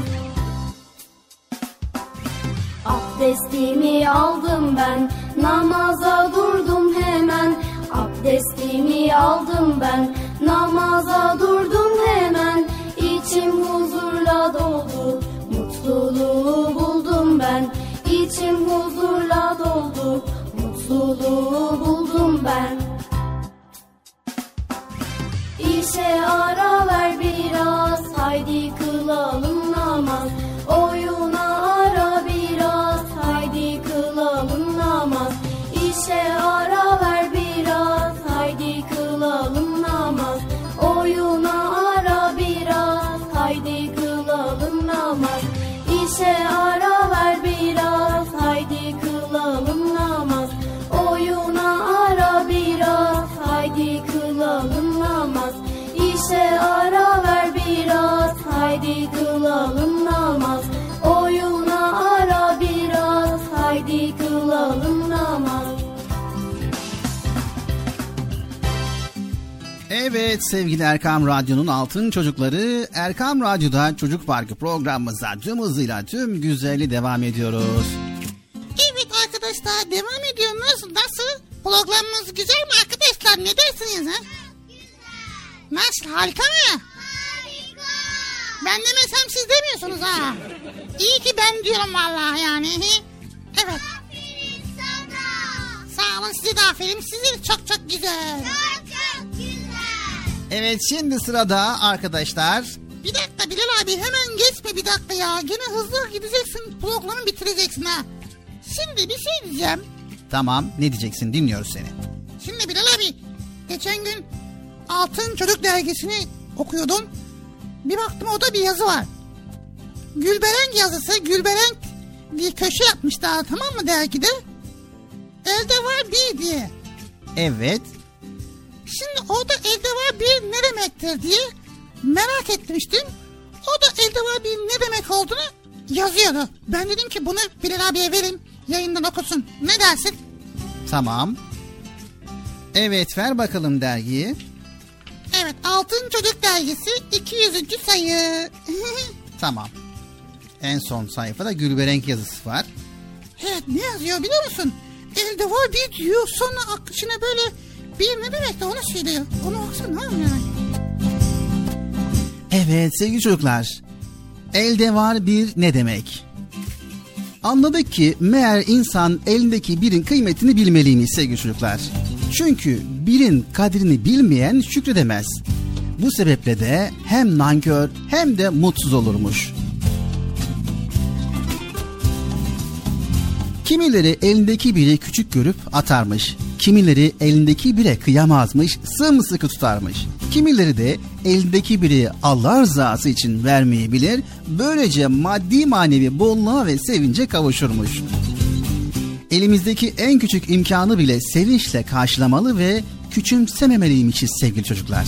Abdestimi aldım ben namaza durdum hemen. Abdestimi aldım ben namaza durdum hemen İçim huzurla doldu. Mutluluğu buldum ben İçim huzurla doldu. Mutluluğu buldum ben. İşe ara ver biraz haydi kılalım Evet sevgili Erkam Radyo'nun altın çocukları Erkam Radyo'da Çocuk Parkı programımıza tüm hızıyla tüm güzelliği devam ediyoruz. Evet arkadaşlar devam ediyoruz. Nasıl? Programımız güzel mi arkadaşlar? Ne dersiniz ha? Nasıl? Harika mı? Harika. Ben demesem siz demiyorsunuz ha. İyi ki ben diyorum vallahi yani. Evet. Sağ olun size de aferin. Size de çok çok güzel. Evet şimdi sırada arkadaşlar Bir dakika Bilal abi hemen geçme bir dakika ya. Gene hızlı gideceksin programı bitireceksin ha. Şimdi bir şey diyeceğim. tamam ne diyeceksin dinliyoruz seni. Şimdi Bilal abi geçen gün Altın Çocuk Dergisi'ni okuyordum. Bir baktım orada bir yazı var. Gülberenk yazısı. Gülberenk bir köşe yapmışlar tamam mı dergide? Elde var bir diye. Evet Şimdi orada elde var bir ne demektir diye merak etmiştim. O da elde var bir ne demek olduğunu yazıyordu. Ben dedim ki bunu Bilal abiye verin yayından okusun. Ne dersin? tamam. Evet ver bakalım dergiyi. Evet Altın Çocuk Dergisi 200. sayı. [LAUGHS] Tamam. En son sayfada Gülberenk yazısı var. evet ne yazıyor biliyor musun? Elde var bir diyor sonra akışına böyle bir ne demek de onu söylüyor. Onu okusana yani. Evet sevgili çocuklar. Elde var bir ne demek? Anladık ki meğer insan elindeki birin kıymetini bilmeliymiş sevgili çocuklar. Çünkü birin kadrini bilmeyen şükredemez. Bu sebeple de hem nankör hem de mutsuz olurmuş. Kimileri elindeki biri küçük görüp atarmış. Kimileri elindeki bire kıyamazmış, sımsıkı tutarmış. Kimileri de elindeki biri Allah rızası için vermeyi bilir, böylece maddi manevi bolluğa ve sevince kavuşurmuş. Elimizdeki en küçük imkanı bile sevinçle karşılamalı ve küçümsememeliymişiz sevgili çocuklar.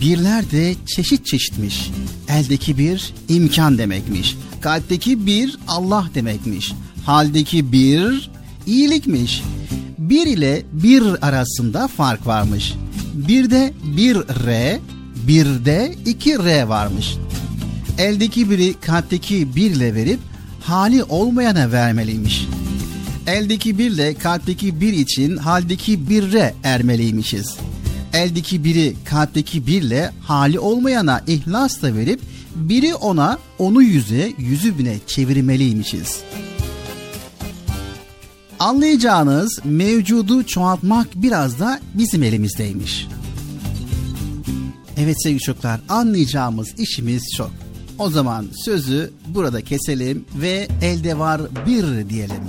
Birler de çeşit çeşitmiş. Eldeki bir imkan demekmiş. Kalpteki bir Allah demekmiş. Haldeki bir iyilikmiş. Bir ile bir arasında fark varmış. Bir de bir R, bir de iki R varmış. Eldeki biri kalpteki bir ile verip hali olmayana vermeliymiş. Eldeki birle kalpteki bir için haldeki birre ermeliymişiz. Eldeki biri kalpteki birle hali olmayana ihlasla verip biri ona onu yüze yüzü bine çevirmeliymişiz. Anlayacağınız mevcudu çoğaltmak biraz da bizim elimizdeymiş. Evet sevgili çocuklar anlayacağımız işimiz çok. O zaman sözü burada keselim ve elde var bir diyelim.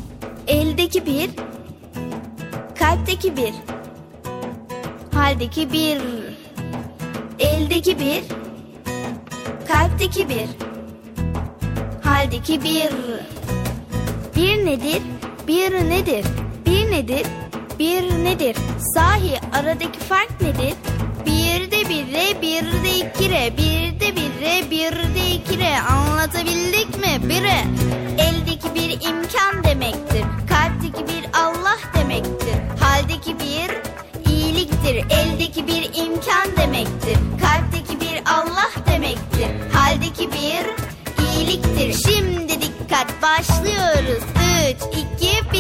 Eldeki bir, kalpteki bir, haldeki bir. Eldeki bir, kalpteki bir, haldeki bir. Bir nedir? Bir nedir? Bir nedir? Bir nedir? Sahi aradaki fark nedir? Bir de bir re, bir de iki re, bir de bir re, bir de iki re. Anlatabildik mi? Bire. Eldeki bir imkan demektir. Kalpteki bir Allah demektir. Haldeki bir iyiliktir. Eldeki bir imkan demektir. Kalpteki bir Allah demektir. Haldeki bir iyiliktir. Şimdi dikkat başlıyoruz. 3, 2, 1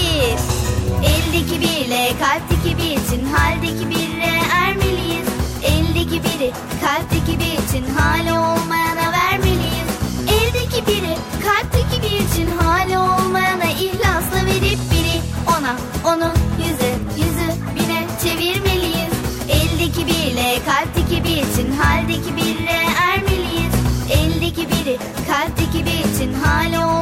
Eldeki birle kalpteki bir için haldeki birle ermeliyiz. Eldeki biri kalpteki bir için hali olmayana vermeliyiz. Eldeki biri kalpteki bir için hali olmayana ihlasla verip biri Ona, onu, yüze, yüzü, bine çevirmeliyiz. Eldeki birle kalpteki bir için haldeki birle ermeliyiz. Eldeki biri kalpteki bir için hali olmayana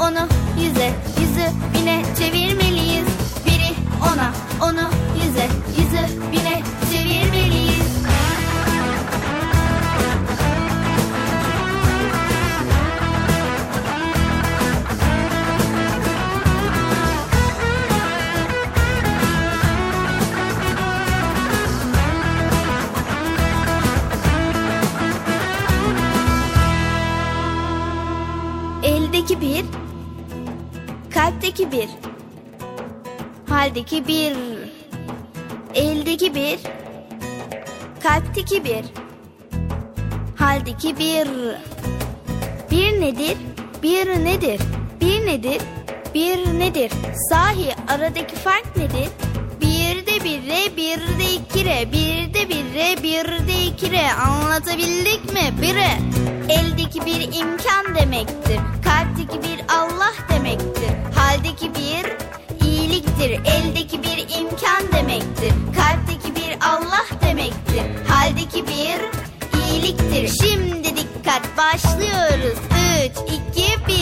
onu yüze yüzü bine çevirmeliyiz. Kalpteki bir, haldeki bir, eldeki bir, kalpteki bir, haldeki bir. Bir nedir? Bir nedir? Bir nedir? Bir nedir? Sahi aradaki fark nedir? Bir de bir re, bir de iki re, bir de bir re, bir de iki re. Anlatabildik mi? Bire. Eldeki bir imkan demektir. Kalpteki bir Allah demektir. Haldeki bir iyiliktir. Eldeki bir imkan demektir. Kalpteki bir Allah demektir. Haldeki bir iyiliktir. Şimdi dikkat başlıyoruz. 3, 2, 1.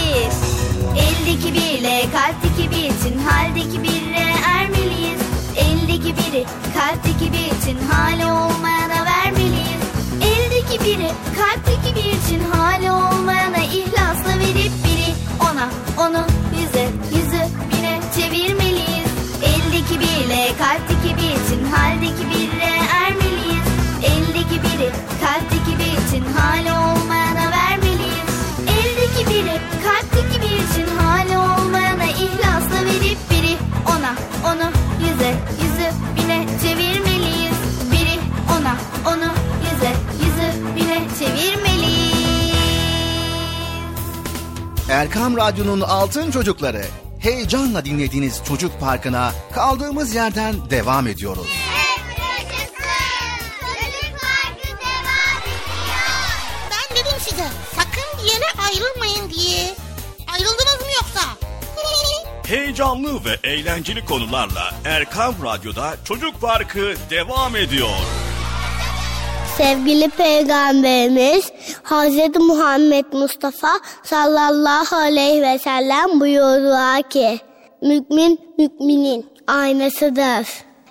Eldeki birle kalpteki bir için haldeki birle ermeliyiz. Eldeki biri kalpteki bir için hali olmayana vermeliyiz. Eldeki biri kalpteki bir için onu yüze yüzü bine çevirmeliyiz. Eldeki birle kalpteki bir için haldeki birle ermeliyiz. Eldeki biri kalpteki bir için hali Erkam Radyo'nun Altın Çocukları. Heyecanla dinlediğiniz Çocuk Parkı'na kaldığımız yerden devam ediyoruz. Ben dedim size sakın bir yere ayrılmayın diye. Ayrıldınız mı yoksa? [LAUGHS] Heyecanlı ve eğlenceli konularla Erkam Radyo'da Çocuk Parkı devam ediyor. Sevgili Peygamberimiz Hz. Muhammed Mustafa sallallahu aleyhi ve sellem buyurdular ki Mümin müminin aynasıdır.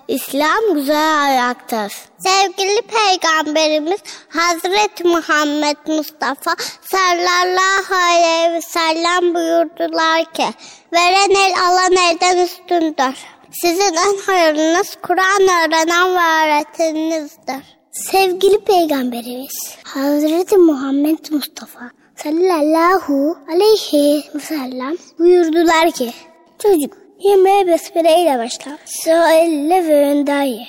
İslam güzel ayaktır. Sevgili Peygamberimiz Hazreti Muhammed Mustafa sallallahu aleyhi ve sellem buyurdular ki Veren el alan elden üstündür. Sizin en hayırlınız Kur'an öğrenen ve öğreteninizdir. Sevgili Peygamberimiz Hazreti Muhammed Mustafa sallallahu aleyhi ve sellem buyurdular ki Çocuk yemeğe besmele ile başla. Elle ve önden ye.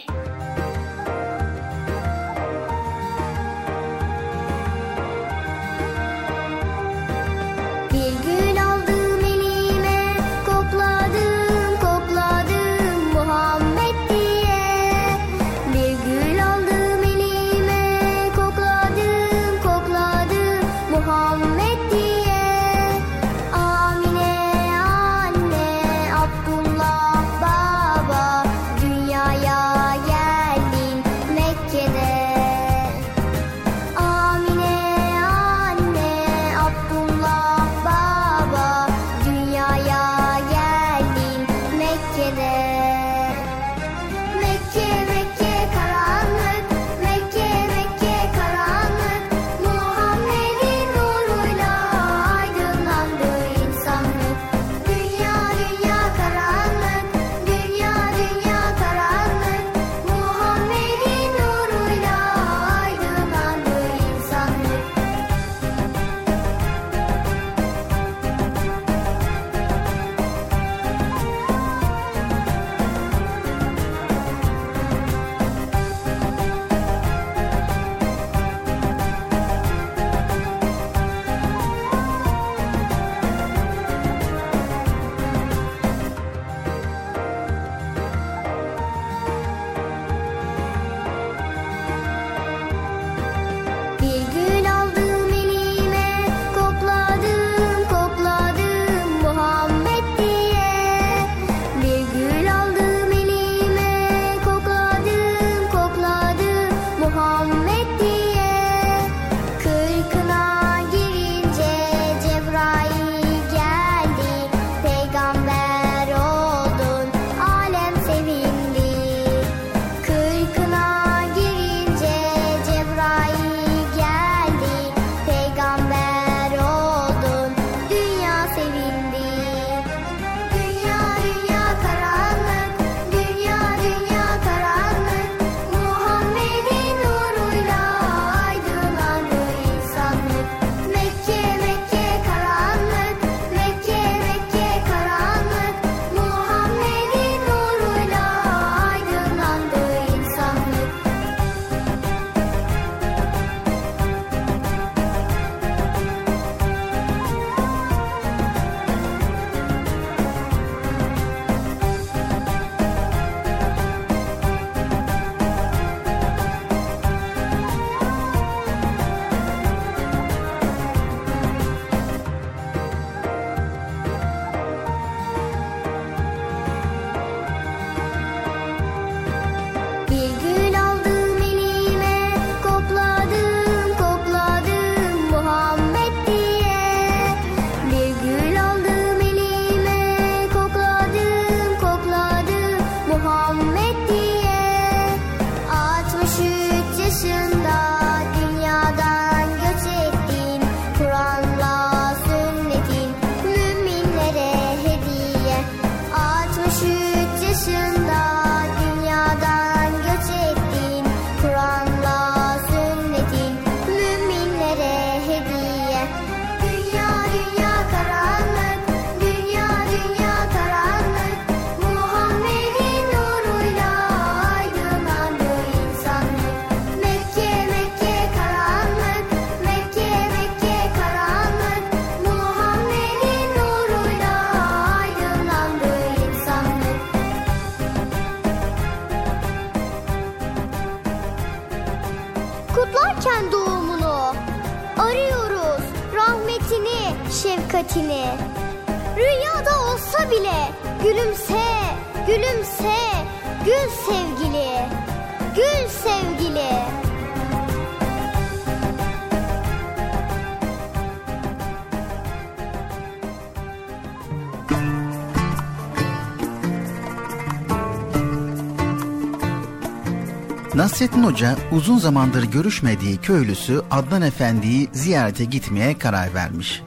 Nasrettin Hoca uzun zamandır görüşmediği köylüsü Adnan Efendi'yi ziyarete gitmeye karar vermiş.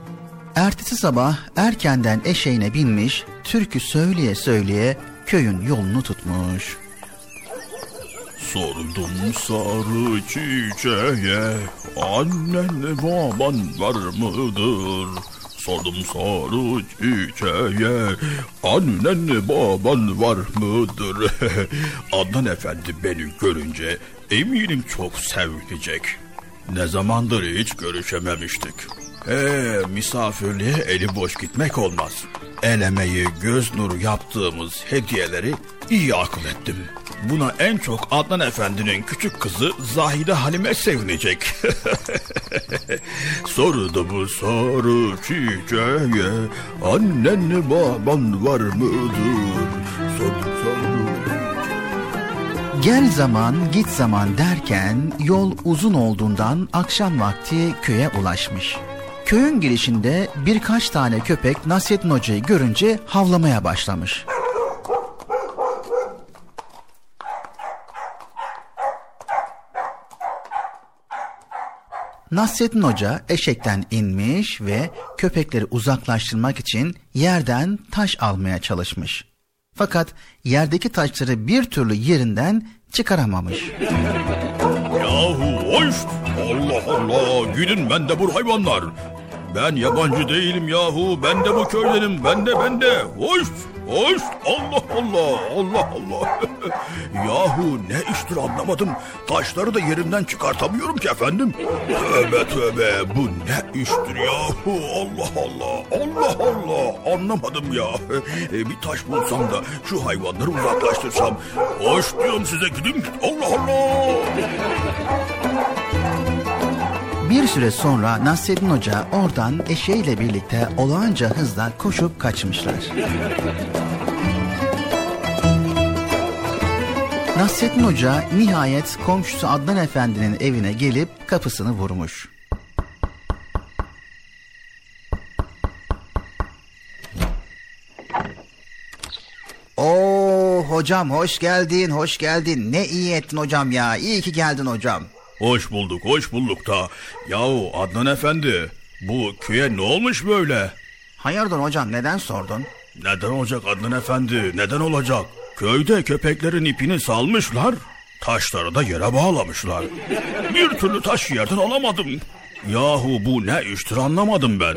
Ertesi sabah erkenden eşeğine binmiş, türkü söyleye söyleye köyün yolunu tutmuş. Sordum sarı çiçeğe Annen baban var mıdır? Sordum sarı çiçeğe Annen baban var mıdır? [LAUGHS] Adnan Efendi beni görünce eminim çok sevinecek. Ne zamandır hiç görüşememiştik. Ee, misafirliğe eli boş gitmek olmaz. El emeği, göz nuru yaptığımız hediyeleri iyi akıl ettim. Buna en çok Adnan Efendi'nin küçük kızı Zahide Halime sevinecek. [LAUGHS] Sordu bu soru çiçeğe Annen baban var mıdır? Sordu soru Gel zaman git zaman derken yol uzun olduğundan akşam vakti köye ulaşmış. Köyün girişinde birkaç tane köpek Nasrettin Hoca'yı görünce havlamaya başlamış. Nasrettin Hoca eşekten inmiş ve köpekleri uzaklaştırmak için yerden taş almaya çalışmış. Fakat yerdeki taşları bir türlü yerinden çıkaramamış. Yahu hoş! Allah Allah! Gidin ben de bu hayvanlar. Ben yabancı değilim yahu. Ben de bu köydenim. Ben de ben de. Hoş! Hoş! Allah Allah! Allah Allah! [LAUGHS] yahu ne iştir anlamadım. Taşları da yerimden çıkartamıyorum ki efendim. Tövbe tövbe bu ne iştir yahu? Allah Allah! Allah Allah! Anlamadım ya. E, bir taş bulsam da şu hayvanları uzaklaştırsam. Hoş diyorum size gidin. Allah Allah! Bir süre sonra Nasreddin Hoca oradan eşeğiyle birlikte olağanca hızla koşup kaçmışlar. Nasreddin Hoca nihayet komşusu Adnan Efendi'nin evine gelip kapısını vurmuş. Oo hocam hoş geldin, hoş geldin. Ne iyi ettin hocam ya. İyi ki geldin hocam. Hoş bulduk, hoş bulduk da. Yahu Adnan Efendi, bu köye ne olmuş böyle? Hayırdır hocam neden sordun? Neden olacak Adnan Efendi, neden olacak? Köyde köpeklerin ipini salmışlar, taşları da yere bağlamışlar. Bir türlü taş yerden alamadım. Yahu bu ne iştir anlamadım ben.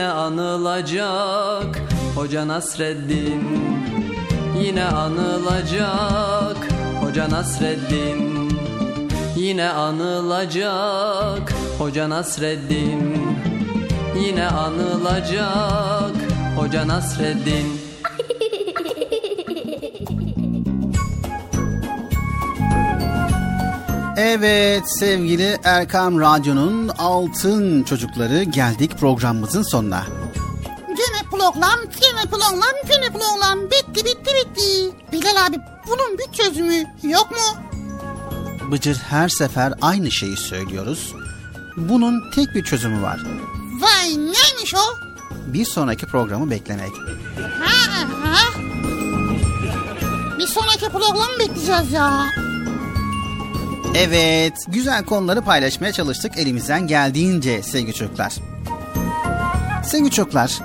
Yine anılacak. Hoca Nasreddin Yine anılacak. Hoca Nasreddin Yine anılacak. Hoca Nasreddin Yine anılacak. Hoca Nasreddin Evet sevgili Erkam Radyo'nun altın çocukları geldik programımızın sonuna. Gene program, gene program, gene program. Bitti, bitti, bitti. Bilal abi bunun bir çözümü yok mu? Bıcır her sefer aynı şeyi söylüyoruz. Bunun tek bir çözümü var. Vay neymiş o? Bir sonraki programı beklemek. Ha, ha. Bir sonraki programı bekleyeceğiz ya. Evet, güzel konuları paylaşmaya çalıştık elimizden geldiğince sevgili çocuklar. Sevgili çocuklar,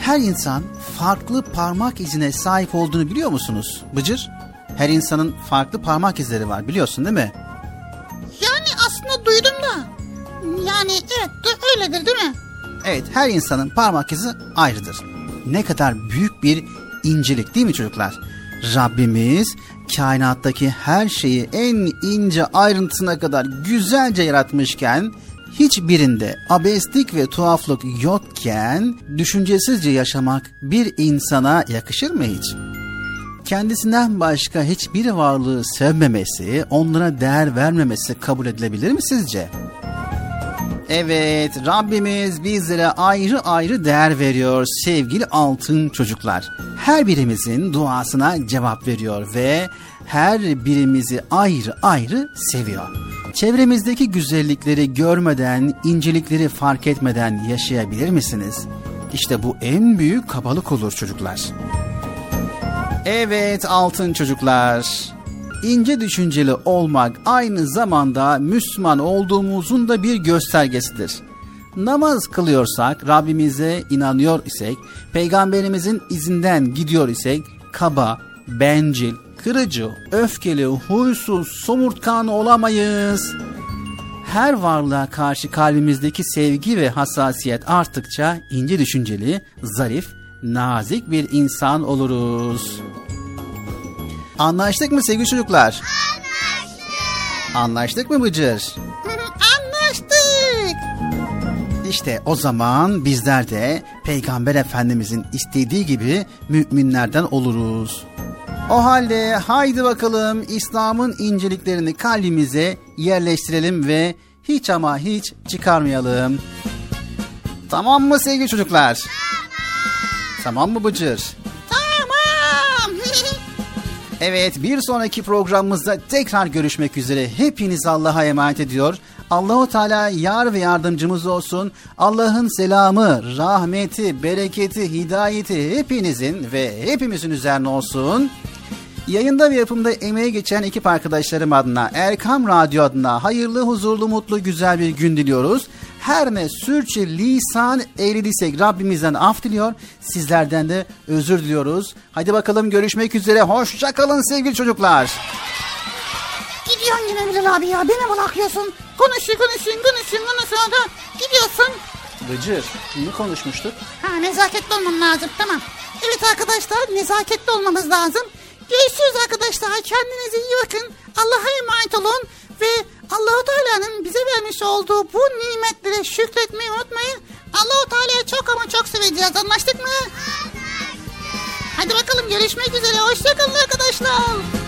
her insan farklı parmak izine sahip olduğunu biliyor musunuz Bıcır? Her insanın farklı parmak izleri var biliyorsun değil mi? Yani aslında duydum da. Yani evet öyledir değil mi? Evet, her insanın parmak izi ayrıdır. Ne kadar büyük bir incelik değil mi çocuklar? Rabbimiz kainattaki her şeyi en ince ayrıntısına kadar güzelce yaratmışken hiçbirinde abeslik ve tuhaflık yokken düşüncesizce yaşamak bir insana yakışır mı hiç? Kendisinden başka hiçbir varlığı sevmemesi, onlara değer vermemesi kabul edilebilir mi sizce? Evet, Rabbimiz bizlere ayrı ayrı değer veriyor sevgili altın çocuklar. Her birimizin duasına cevap veriyor ve her birimizi ayrı ayrı seviyor. Çevremizdeki güzellikleri görmeden, incelikleri fark etmeden yaşayabilir misiniz? İşte bu en büyük kabalık olur çocuklar. Evet altın çocuklar. İnce düşünceli olmak aynı zamanda Müslüman olduğumuzun da bir göstergesidir. Namaz kılıyorsak, Rabbimize inanıyor isek, peygamberimizin izinden gidiyor isek, kaba, bencil, kırıcı, öfkeli, huysuz, somurtkan olamayız. Her varlığa karşı kalbimizdeki sevgi ve hassasiyet arttıkça ince düşünceli, zarif nazik bir insan oluruz. Anlaştık mı sevgili çocuklar? Anlaştık. Anlaştık mı Bıcır? [LAUGHS] Anlaştık. İşte o zaman bizler de Peygamber Efendimizin istediği gibi müminlerden oluruz. O halde haydi bakalım İslam'ın inceliklerini kalbimize yerleştirelim ve hiç ama hiç çıkarmayalım. Tamam mı sevgili çocuklar? Tamam. Tamam mı Bıcır? Evet bir sonraki programımızda tekrar görüşmek üzere. Hepiniz Allah'a emanet ediyor. Allahu Teala yar ve yardımcımız olsun. Allah'ın selamı, rahmeti, bereketi, hidayeti hepinizin ve hepimizin üzerine olsun. Yayında ve yapımda emeğe geçen ekip arkadaşlarım adına, Erkam Radyo adına hayırlı, huzurlu, mutlu, güzel bir gün diliyoruz. Her ne sürçü lisan eylediysek Rabbimizden af diliyor. Sizlerden de özür diliyoruz. Hadi bakalım görüşmek üzere. Hoşçakalın sevgili çocuklar. Gidiyorsun yine Bilal abi ya. Beni bırakıyorsun. Konuşuyor konuşuyor konuşuyor konuşuyor da gidiyorsun. Bıcır, ne konuşmuştuk? Ha nezaketli olmam lazım tamam. Evet arkadaşlar nezaketli olmamız lazım. Görüşürüz arkadaşlar. Kendinize iyi bakın. Allah'a emanet olun. Ve Allahu Teala'nın bize vermiş olduğu bu nimetlere şükretmeyi unutmayın. Allahu Teala'yı çok ama çok seveceğiz. Anlaştık mı? Anlaştık. Hadi bakalım görüşmek üzere. Hoşçakalın arkadaşlar.